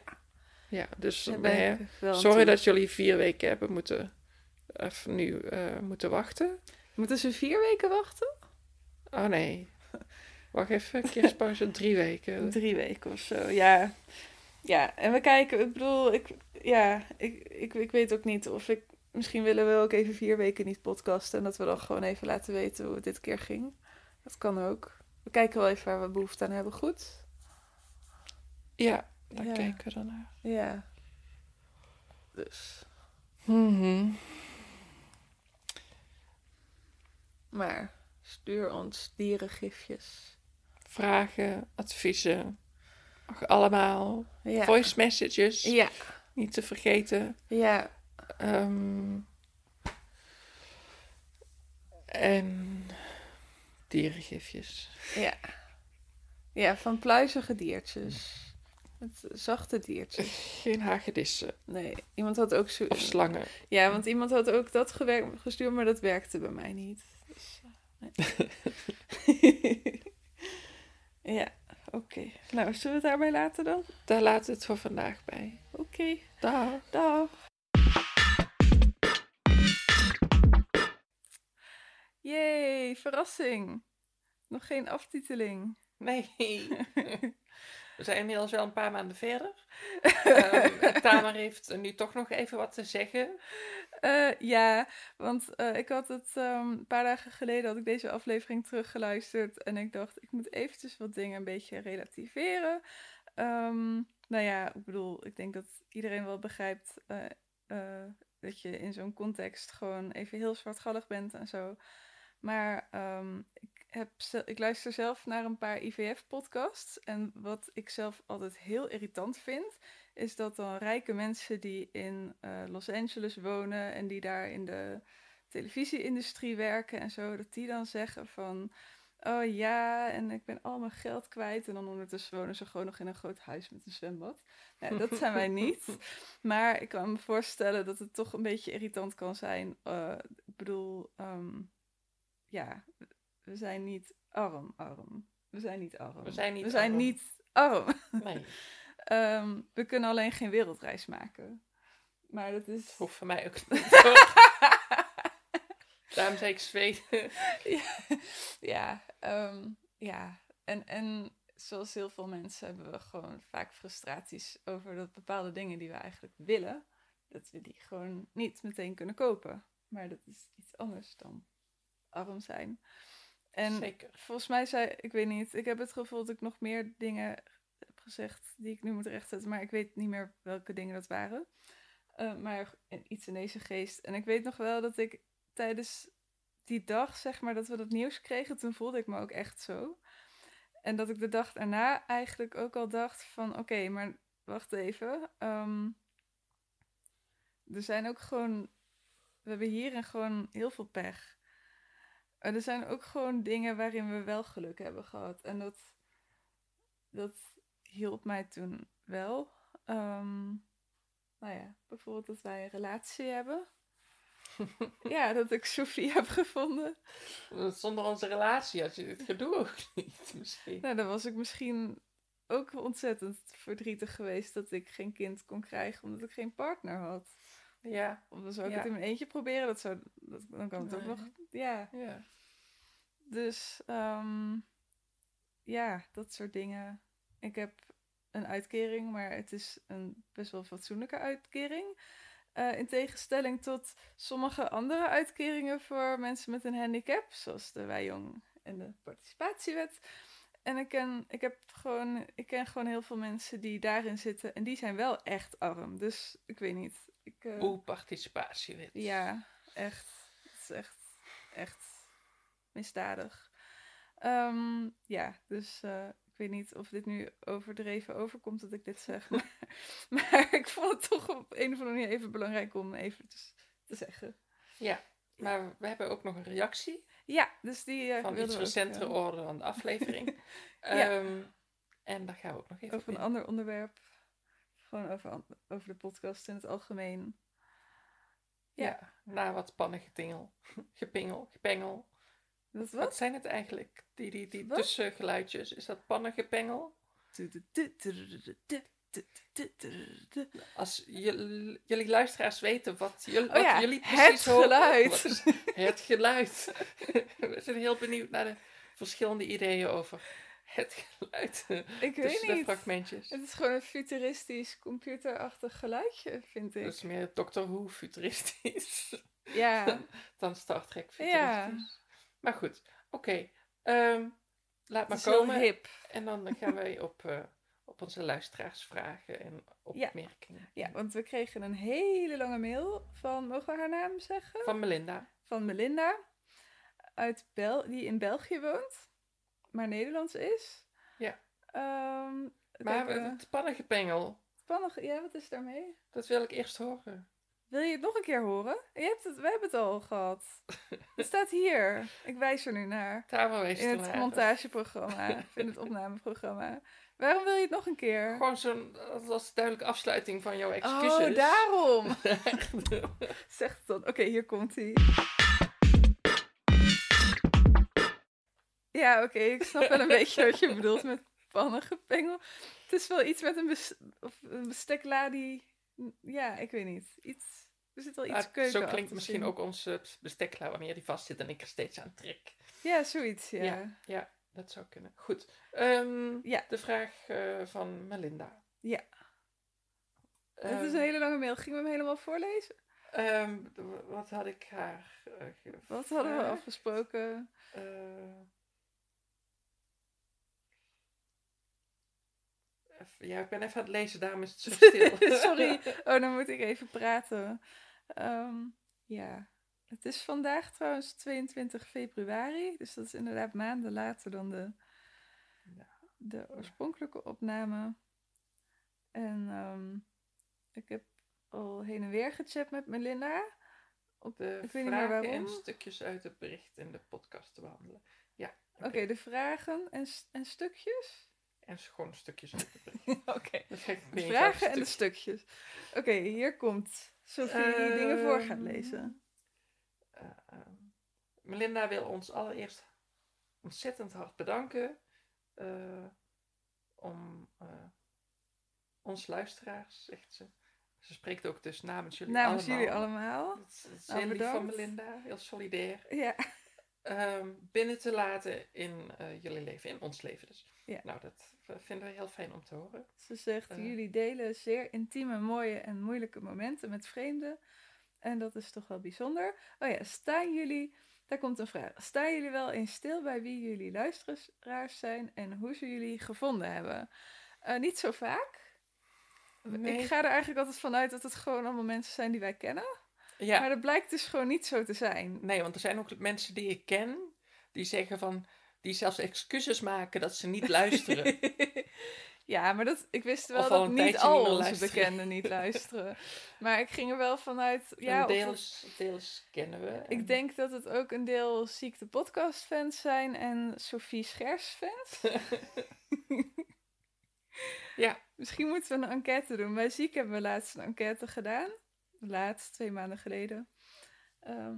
Ja, dus nee, sorry dat jullie vier weken hebben moeten... Even nu eh, moeten wachten. Moeten ze vier weken wachten? Oh nee. Wacht even, kerstpauze drie weken. Drie weken of zo, ja. Ja, en we kijken, ik bedoel, ik, ja, ik, ik, ik weet ook niet of ik... Misschien willen we ook even vier weken niet podcasten... en dat we dan gewoon even laten weten hoe het dit keer ging. Dat kan ook. We kijken wel even waar we behoefte aan hebben, goed? Ja, daar Ja. kijken we dan naar. Ja. Dus. Mhm. Maar stuur ons dierengifjes. Vragen, adviezen. Mag allemaal. Ja. Voice messages. Ja. Niet te vergeten. Ja. Ehm, en dierengifjes. Ja. Ja, van pluizige diertjes. Met zachte diertjes. Geen hagedissen Nee, iemand had ook zo... of slangen. Ja, want iemand had ook dat gewerkt, gestuurd, maar dat werkte bij mij niet. Dus, eh, nee. ja, oké. Nou, zullen we het daarbij laten dan? Daar laat het voor vandaag bij. Oké, Dag. dag. Yay, verrassing. Nog geen aftiteling. Nee. We zijn inmiddels wel een paar maanden verder. Ehm Tamer heeft nu toch nog even wat te zeggen. Eh, ja, want eh, ik had het ehm, een paar dagen geleden had ik deze aflevering teruggeluisterd en ik dacht ik moet eventjes wat dingen een beetje relativeren. Ehm, nou ja, ik bedoel, ik denk dat iedereen wel begrijpt eh, dat je in zo'n context gewoon even heel zwartgallig bent en zo. Maar ehm, ik, heb, ik luister zelf naar een paar IVF-podcasts en wat ik zelf altijd heel irritant vind, is dat dan rijke mensen die in eh, Los Angeles wonen en die daar in de televisieindustrie werken en zo, dat die dan zeggen van, oh ja, en ik ben al mijn geld kwijt. En dan ondertussen wonen ze gewoon nog in een groot huis met een zwembad. Nou, dat zijn wij niet. Maar ik kan me voorstellen dat het toch een beetje irritant kan zijn. Eh, ik bedoel, ehm, ja, we zijn niet arm, arm. We zijn niet arm. We zijn niet we zijn arm. niet arm. Nee, Ehm, we kunnen alleen geen wereldreis maken. Maar dat is. hoeft voor mij ook niet. Daarom zei ik Zweden. ja, ja, ehm, ja. En, en zoals heel veel mensen hebben we gewoon vaak frustraties over dat bepaalde dingen die we eigenlijk willen, dat we die gewoon niet meteen kunnen kopen. Maar dat is iets anders dan arm zijn. En Zeker. volgens mij zei, ik weet niet, ik heb het gevoel dat ik nog meer dingen heb gezegd die ik nu moet rechtzetten, maar ik weet niet meer welke dingen dat waren. Eh, maar iets in deze geest. En ik weet nog wel dat ik tijdens die dag, zeg maar, dat we dat nieuws kregen, toen voelde ik me ook echt zo. En dat ik de dag daarna eigenlijk ook al dacht van, oké, maar wacht even. ehm, er zijn ook gewoon we hebben hierin gewoon heel veel pech. Er zijn ook gewoon dingen waarin we wel geluk hebben gehad. En dat, dat hielp mij toen wel. Ehm, nou ja, bijvoorbeeld dat wij een relatie hebben. ja, dat ik Sophie heb gevonden. Zonder onze relatie had je dit gedoe ook niet, misschien. Nou, dan was ik misschien ook ontzettend verdrietig geweest dat ik geen kind kon krijgen omdat ik geen partner had. Ja, Of dan zou ik Ja. het in mijn eentje proberen, dat zou, dat, dan kan het ook nog. Ja, ja. dus ehm, ja, dat soort dingen. Ik heb een uitkering, maar het is een best wel fatsoenlijke uitkering. Eh, in tegenstelling tot sommige andere uitkeringen voor mensen met een handicap, zoals de Wijjong en de participatiewet. En ik ken, ik, heb gewoon, ik ken gewoon heel veel mensen die daarin zitten en die zijn wel echt arm. Dus ik weet niet. Ik, eh, Oeh, participatiewet. ja, echt. Het is echt, echt misdadig. Ehm, ja, dus eh, ik weet niet of dit nu overdreven overkomt dat ik dit zeg. Maar, maar ik vond het toch op een of andere manier even belangrijk om even te, te zeggen. Ja, maar we hebben ook nog een reactie Ja, dus die eh van iets ook, recentere orde dan de aflevering. Ja. Ehm, en daar gaan we ook nog even over een in. ander onderwerp. Gewoon over, over de podcast in het algemeen. Ja, na wat pannengetingel, gepingel, gepengel. Wat wat? zijn het eigenlijk? Die, die, die Wat? tussengeluidjes. Is dat pannengepengel? Als je- jullie luisteraars weten wat, jullie, Oh ja, jullie het precies horen. geluid. Het geluid. We zijn heel benieuwd naar de verschillende ideeën over het geluid. Ik weet de niet. fragmentjes. Het is gewoon een futuristisch, computerachtig geluidje, vind ik. Dat is meer Doctor Who futuristisch Ja, dan Star Trek Ja. futuristisch. Maar goed, oké. Ehm, laat maar komen. hip. En dan gaan wij op, eh, op onze luisteraars vragen en opmerkingen. Ja, want we kregen een hele lange mail van, mogen we haar naam zeggen? Van Melinda. Van Melinda, uit Bel die in België woont, maar Nederlands is. Ja. Ehm, Maar kijk, eh, het pannengepengel. Ja, wat is daarmee? dat wil ik eerst horen. Wil je het nog een keer horen? Je hebt het, we hebben het al gehad. Het staat hier. Ik wijs er nu naar. In het montageprogramma, of in het opnameprogramma. Waarom wil je het nog een keer? Gewoon zo'n, dat was duidelijke afsluiting van jouw excuses. Oh, daarom! Zeg het dan. Oké, hier komt hij. Ja, oké, ik snap wel een beetje wat je bedoelt met pannengepengel. Het is wel iets met een, bes of een bestekla die... Ja, ik weet niet. Iets... Er zit wel iets Ah, keuken zo klinkt misschien ook onze bestekla wanneer die vast zit en ik er steeds aan trek. Ja, zoiets, ja. Ja, ja, dat zou kunnen. Goed. Ehm, Ja. De vraag eh, van Melinda. Ja. Het Ehm, is een hele lange mail. Gingen we hem helemaal voorlezen? ehm, wat had ik haar eh? Wat hadden we afgesproken? Eh, ja, ik ben even aan het lezen, daarom is het zo stil. Sorry. Oh, dan moet ik even praten. Ehm, ja. Het is vandaag trouwens 22 februari. Dus dat is inderdaad maanden later dan de, de oorspronkelijke opname. En ehm, ik heb al heen en weer gechat met Melinda. Op, De Ik vragen en stukjes uit het bericht in de podcast te behandelen. Ja, Oké, de vragen en, en stukjes? En gewoon stukjes. Oké. Eens vragen en de stukjes. Oké, hier komt Sophie die dingen voor gaat lezen. Eh, ehm, Melinda wil ons allereerst ontzettend hard bedanken eh, om eh, ons luisteraars, zegt ze. Ze spreekt ook dus namens jullie Namens allemaal. jullie allemaal. Dat is, dat is Nou, heel lief van. Melinda, heel solidair. Ja. Ehm, binnen te laten in eh, jullie leven, in ons leven dus. Ja. Nou, dat eh, vinden we heel fijn om te horen. Ze zegt, Eh. jullie delen zeer intieme, mooie en moeilijke momenten met vreemden. En dat is toch wel bijzonder. Oh ja, staan jullie, daar komt een vraag. Staan jullie wel eens stil bij wie jullie luisteraars zijn en hoe ze jullie gevonden hebben? Niet zo vaak. Nee. Ik ga er eigenlijk altijd vanuit dat het gewoon allemaal mensen zijn die wij kennen. Ja, Maar dat blijkt dus gewoon niet zo te zijn. nee, want er zijn ook mensen die ik ken, die zeggen van, die zelfs excuses maken dat ze niet luisteren. Ja, maar dat, ik wist wel dat een niet al niet onze luisteren. bekenden niet luisteren. Maar ik ging er wel vanuit... Ja, of het- deels, deels kennen we. en- ik denk dat het ook een deel Ziekte Podcast fans zijn en Sophie Schers fans. Ja, Misschien moeten we een enquête doen. Bij Ziek hebben we laatst een enquête gedaan. Laatst, twee maanden geleden. Ehm,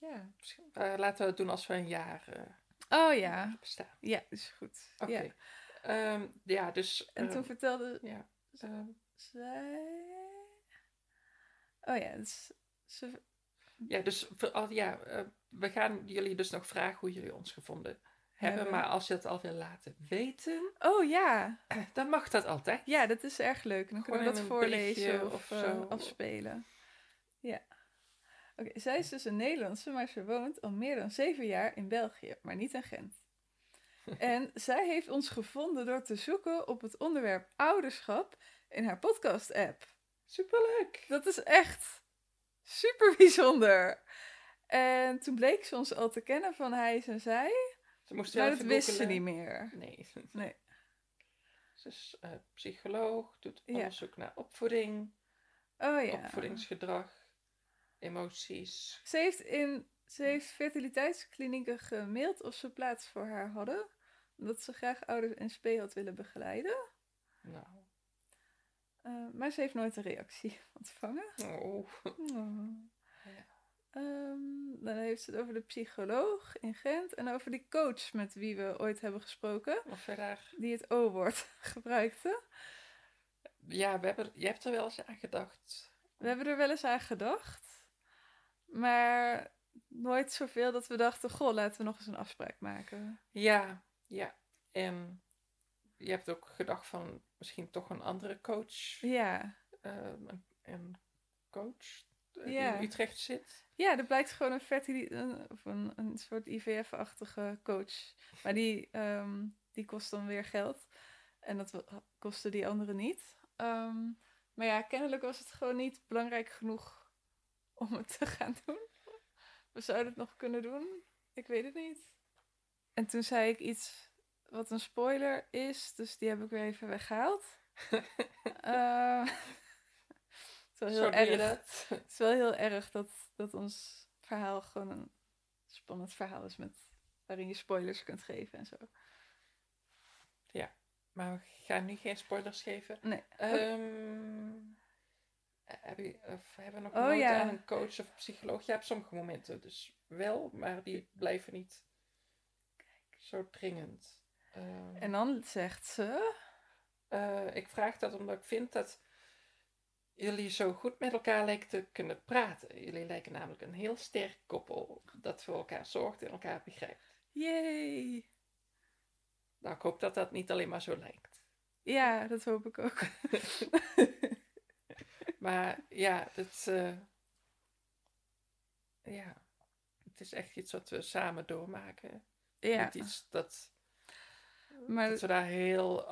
ja. eh, laten we het doen als we een jaar eh, Oh ja. bestaan. Ja, is goed. Oké. Ja. Ehm, ja, dus... En toen vertelde ja, ehm, zij... Oh ja, dus ze... ja, dus ja, eh, we gaan jullie dus nog vragen hoe jullie ons gevonden hebben. Hebben. Maar als je het al wil laten weten, Oh ja. dan mag dat altijd. Ja, dat is erg leuk. Dan kunnen we dat voorlezen of, of eh, zo. afspelen. Ja. Oké, zij is dus een Nederlandse, maar ze woont al meer dan zeven jaar in België, maar niet in Gent. En zij heeft ons gevonden door te zoeken op het onderwerp ouderschap in haar podcast-app. Superleuk! Dat is echt super bijzonder. En toen bleek ze ons al te kennen van hij en zij, Ze moest maar dat wist ze niet meer. Nee. Nee. Ze is eh, psycholoog, doet Ja. onderzoek naar opvoeding, Oh ja. opvoedingsgedrag, emoties. Ze heeft, in, ze heeft fertiliteitsklinieken gemaild of ze plaats voor haar hadden. Omdat ze graag ouders en sp had willen begeleiden. Nou, Eh, maar ze heeft nooit een reactie ontvangen. oh. Oh. Ehm, dan heeft ze het over de psycholoog in Gent. En over die coach met wie we ooit hebben gesproken. Of verder. Die het O-woord gebruikte. Ja, we hebben, je hebt er wel eens aan gedacht. We hebben er wel eens aan gedacht. Maar nooit zoveel dat we dachten... Goh, laten we nog eens een afspraak maken. Ja, ja. En je hebt ook gedacht van misschien toch een andere coach. Ja. eh, een, een coach Ja. in Utrecht zit. Ja, er blijkt gewoon een, fertili- een, of een, een soort IVF-achtige coach. Maar die, ehm, die kost dan weer geld. En dat kostte die andere niet. Ehm, maar ja, kennelijk was het gewoon niet belangrijk genoeg om het te gaan doen. We zouden het nog kunnen doen. Ik weet het niet. En toen zei ik iets wat een spoiler is. Dus die heb ik weer even weggehaald. Eh, het is wel heel je erg. dat. Het is wel heel erg dat, dat ons verhaal gewoon een spannend verhaal is met, waarin je spoilers kunt geven en zo. Maar we gaan nu geen spoilers geven. Nee. Ehm, heb je, of hebben we nog Oh, nooit ja. aan een coach of psycholoog? Ja, op sommige momenten dus wel, maar die blijven niet zo dringend. Ehm, En dan zegt ze. eh, ik vraag dat omdat ik vind dat jullie zo goed met elkaar lijken te kunnen praten. Jullie lijken namelijk een heel sterk koppel dat voor elkaar zorgt en elkaar begrijpt. Yay! Nou, ik hoop dat dat niet alleen maar zo lijkt. Ja, dat hoop ik ook. Maar ja, het, eh, ja, het is echt iets wat we samen doormaken. ja, Niet iets dat, maar. dat we daar heel...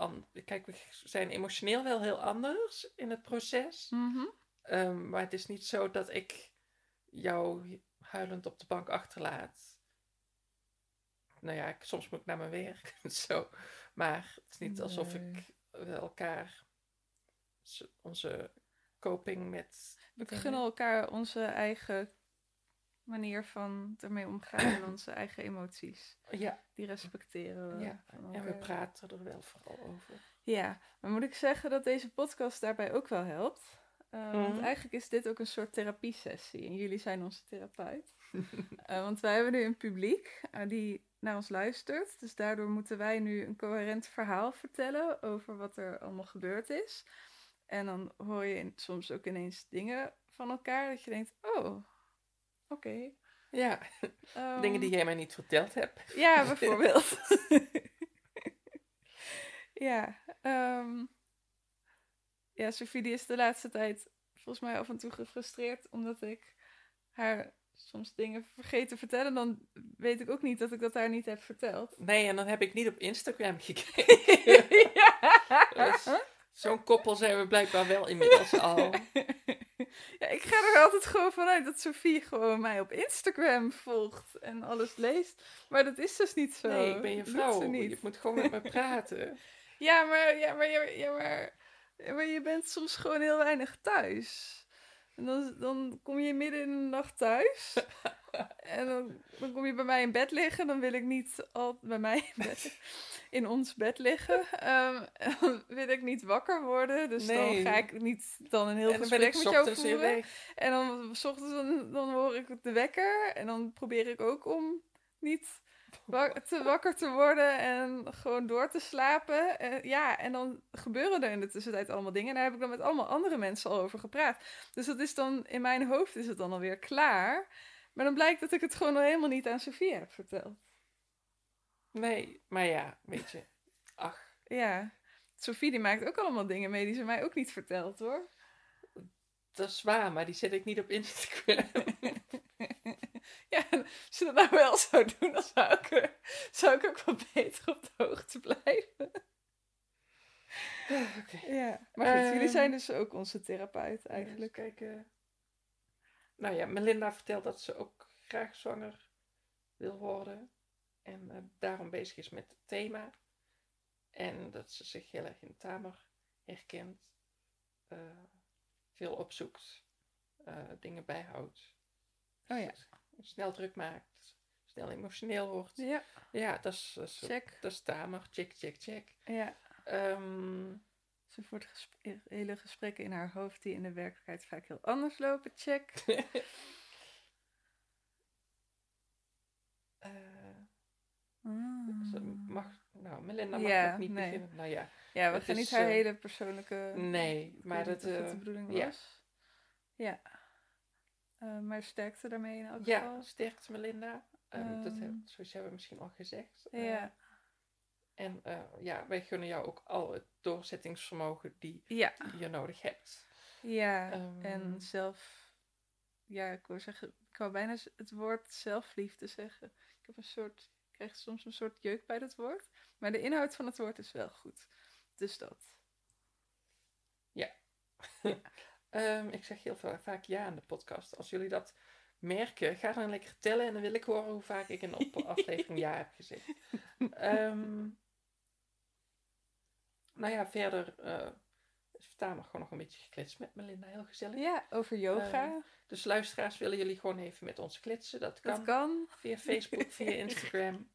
Kijk, we zijn emotioneel wel heel anders in het proces. Mhm. Ehm, maar het is niet zo dat ik jou huilend op de bank achterlaat. Nou ja, ik, soms moet ik naar mijn werk. zo. Maar het is niet alsof ik we elkaar onze coping met We gunnen elkaar onze eigen manier van ermee omgaan en onze eigen emoties. Ja, Die respecteren we. ja. en we praten er wel vooral over. Ja, maar moet ik zeggen dat deze podcast daarbij ook wel helpt? Uh, Want Mhm. eigenlijk is dit ook een soort therapiesessie en jullie zijn onze therapeut. Uh, want wij hebben nu een publiek uh, die naar ons luistert. Dus daardoor moeten wij nu een coherent verhaal vertellen over wat er allemaal gebeurd is. En dan hoor je soms ook ineens dingen van elkaar dat je denkt, oh, oké. Ja, Ehm, dingen die jij mij niet verteld hebt. Ja, bijvoorbeeld. ja, ehm, ja, Sophie die is de laatste tijd volgens mij af en toe gefrustreerd omdat ik haar soms dingen vergeet te vertellen. Dan weet ik ook niet dat ik dat haar niet heb verteld. Nee, en dan heb ik niet op Instagram gekeken. Dus Zo'n koppel zijn we blijkbaar wel inmiddels al. Ja, ik ga er altijd gewoon vanuit dat Sophie gewoon mij op Instagram volgt en alles leest. Maar dat is dus niet zo. Nee, ik ben je vrouw. Je moet gewoon met me praten. Ja, maar, ja, maar, ja, maar, ja, maar, ja, maar je bent soms gewoon heel weinig thuis. En dan, dan kom je midden in de nacht thuis. en dan, dan kom je bij mij in bed liggen. Dan wil ik niet al bij mij in, bed, in ons bed liggen. En dan wil ik niet wakker worden. Dus Nee. dan ga ik niet dan een heel en gesprek met jou voeren. En dan s ochtends dan, dan hoor ik de wekker. En dan probeer ik ook om niet te wakker te worden en gewoon door te slapen. En, ja, en dan gebeuren er in de tussentijd allemaal dingen. En daar heb ik dan met allemaal andere mensen al over gepraat. Dus dat is dan, in mijn hoofd is het dan alweer klaar. Maar dan blijkt dat ik het gewoon nog helemaal niet aan Sofie heb verteld. Nee, maar ja, weet je. Ach, Ja, Sofie die maakt ook allemaal dingen mee die ze mij ook niet vertelt hoor. dat is waar, maar die zet ik niet op Instagram. Ja, als je dat nou wel zou doen, dan zou ik, er, zou ik ook wel beter op de hoogte blijven. Oké. Ja, maar goed, jullie Ehm, zijn dus ook onze therapeut Eigenlijk. eigenlijk. kijken. Nou ja, Melinda vertelt dat ze ook graag zwanger wil worden. En eh, daarom bezig is met het thema. En dat ze zich heel erg in Tamer herkent. eh, veel opzoekt. eh, dingen bijhoudt. Oh ja. Snel druk maakt. Snel emotioneel wordt. Ja, Ja, dat is, dat is, check. dat is Tamer. Check, check, check. Ja, Ehm, ze voert hele gesprekken in haar hoofd die in de werkelijkheid vaak heel anders lopen. Check. eh, Mm. Ze mag, nou, Melinda mag Ja, nog niet nee. beginnen. Nou ja, Ja, we gaan is, niet haar eh, hele persoonlijke... nee, maar dat, dat eh, de bedoeling ja. was. Ja. Eh, maar sterkte daarmee in elk ja, geval. sterkte Melinda. Ehm, dat Ehm. heb, hebben we misschien al gezegd. Eh, Ja. En ja, wij gunnen jou ook al het doorzettingsvermogen die, Ja. die je nodig hebt. Ja, Ehm. en zelf... Ja, ik wou zeggen... Ik wou bijna het woord zelfliefde zeggen. Ik heb een soort... Ik krijg soms een soort jeuk bij dat woord. Maar de inhoud van het woord is wel goed. Dus dat. Ehm, ik zeg heel veel, vaak ja in de podcast. Als jullie dat merken, ga dan lekker tellen en dan wil ik horen hoe vaak ik in een aflevering ja heb gezegd. Ehm, nou ja, verder uh, is Tamer gewoon nog een beetje gekletst met Melinda. Heel gezellig. Ja, over yoga. Dus luisteraars, willen jullie gewoon even met ons kletsen? Dat kan. dat kan. Via Facebook, via Instagram.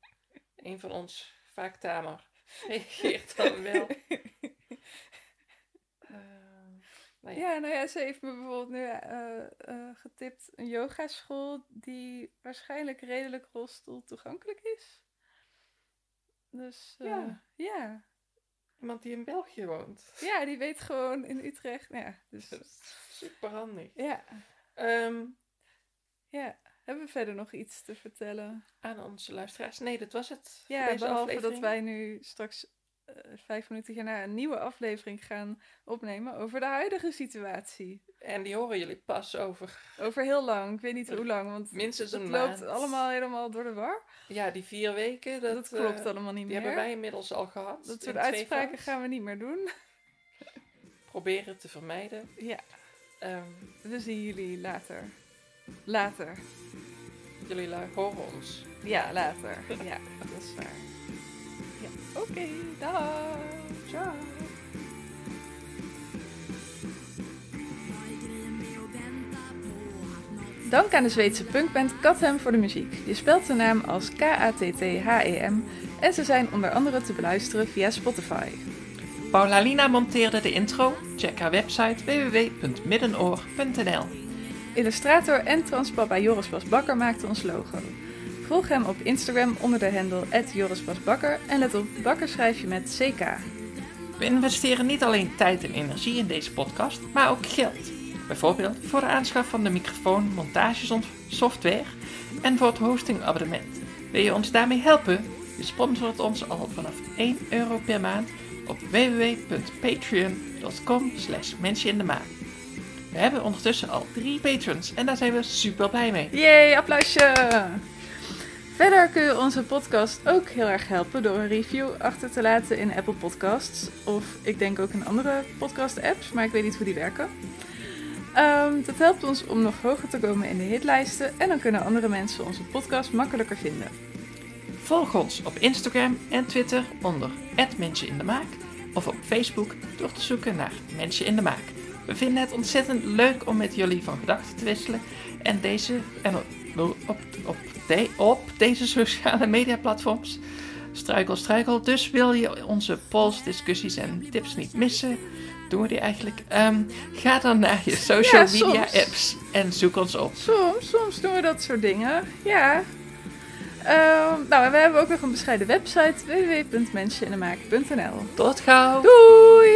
Een van ons, vaak Tamer, reageert dan wel. nou ja. Ja, nou ja, ze heeft me bijvoorbeeld nu eh, eh, getipt een yogaschool die waarschijnlijk redelijk rolstoel toegankelijk is. Dus Ja. ja. Iemand die in België woont. Ja, die weet gewoon in Utrecht. nou Ja, dus Dat super handig. ja, Ehm, ja. Hebben we verder nog iets te vertellen? aan onze luisteraars. Nee, dat was het. Ja, behalve dat aflevering. wij nu straks vijf minuten hierna een nieuwe aflevering gaan opnemen over de huidige situatie. En die horen jullie pas over Over heel lang, ik weet niet hoe lang, want minstens het een loopt maand. allemaal helemaal door de war. Ja, die vier weken, dat, Dat, klopt eh, allemaal niet die meer. hebben wij inmiddels al gehad. Dat soort uitspraken gaan we niet meer doen. Proberen te vermijden. Ja, Ehm, we zien jullie later. Later. jullie horen ons. Ja, later. Ja, dat is waar. Oké. dag. Ciao. Dank aan de Zweedse punkband Kathem voor de muziek. Je spelt de naam als K-A-T-T-H-E-M en ze zijn onder andere te beluisteren via Spotify. Paulalina monteerde de intro. Check haar website www.middenoor.nl Illustrator en transpapa Joris Bas Bakker maakte ons logo. Volg hem op Instagram onder de handle @jorisbasbakker en let op, Bakker schrijf je met CK. We investeren niet alleen tijd en energie in deze podcast, maar ook geld. Bijvoorbeeld voor de aanschaf van de microfoon, montagesoftware en voor het hostingabonnement. Wil je ons daarmee helpen? Je sponsort ons al vanaf 1 euro per maand op www.patreon.com slash in de maand. We hebben ondertussen al drie patrons en daar zijn we super blij mee. Yay, applausje! Verder kun je onze podcast ook heel erg helpen door een review achter te laten in Apple Podcasts. Of ik denk ook in andere podcast-apps, maar ik weet niet hoe die werken. Ehm, dat helpt ons om nog hoger te komen in de hitlijsten en dan kunnen andere mensen onze podcast makkelijker vinden. Volg ons op Instagram en Twitter onder @mensje in de maak of op Facebook door te zoeken naar Mensen in de Maak. We vinden het ontzettend leuk om met jullie van gedachten te wisselen en deze en op, op, op, de- op deze sociale media platforms struikel struikel. Dus wil je onze polls, discussies en tips niet missen? Doen we die eigenlijk? Ehm, ga dan naar je social Ja, soms. media apps en zoek ons op. Soms, soms doen we dat soort dingen. Ja. Ehm, nou, en we hebben ook nog een bescheiden website www.menscheninemaak.nl. Tot gauw! Doei!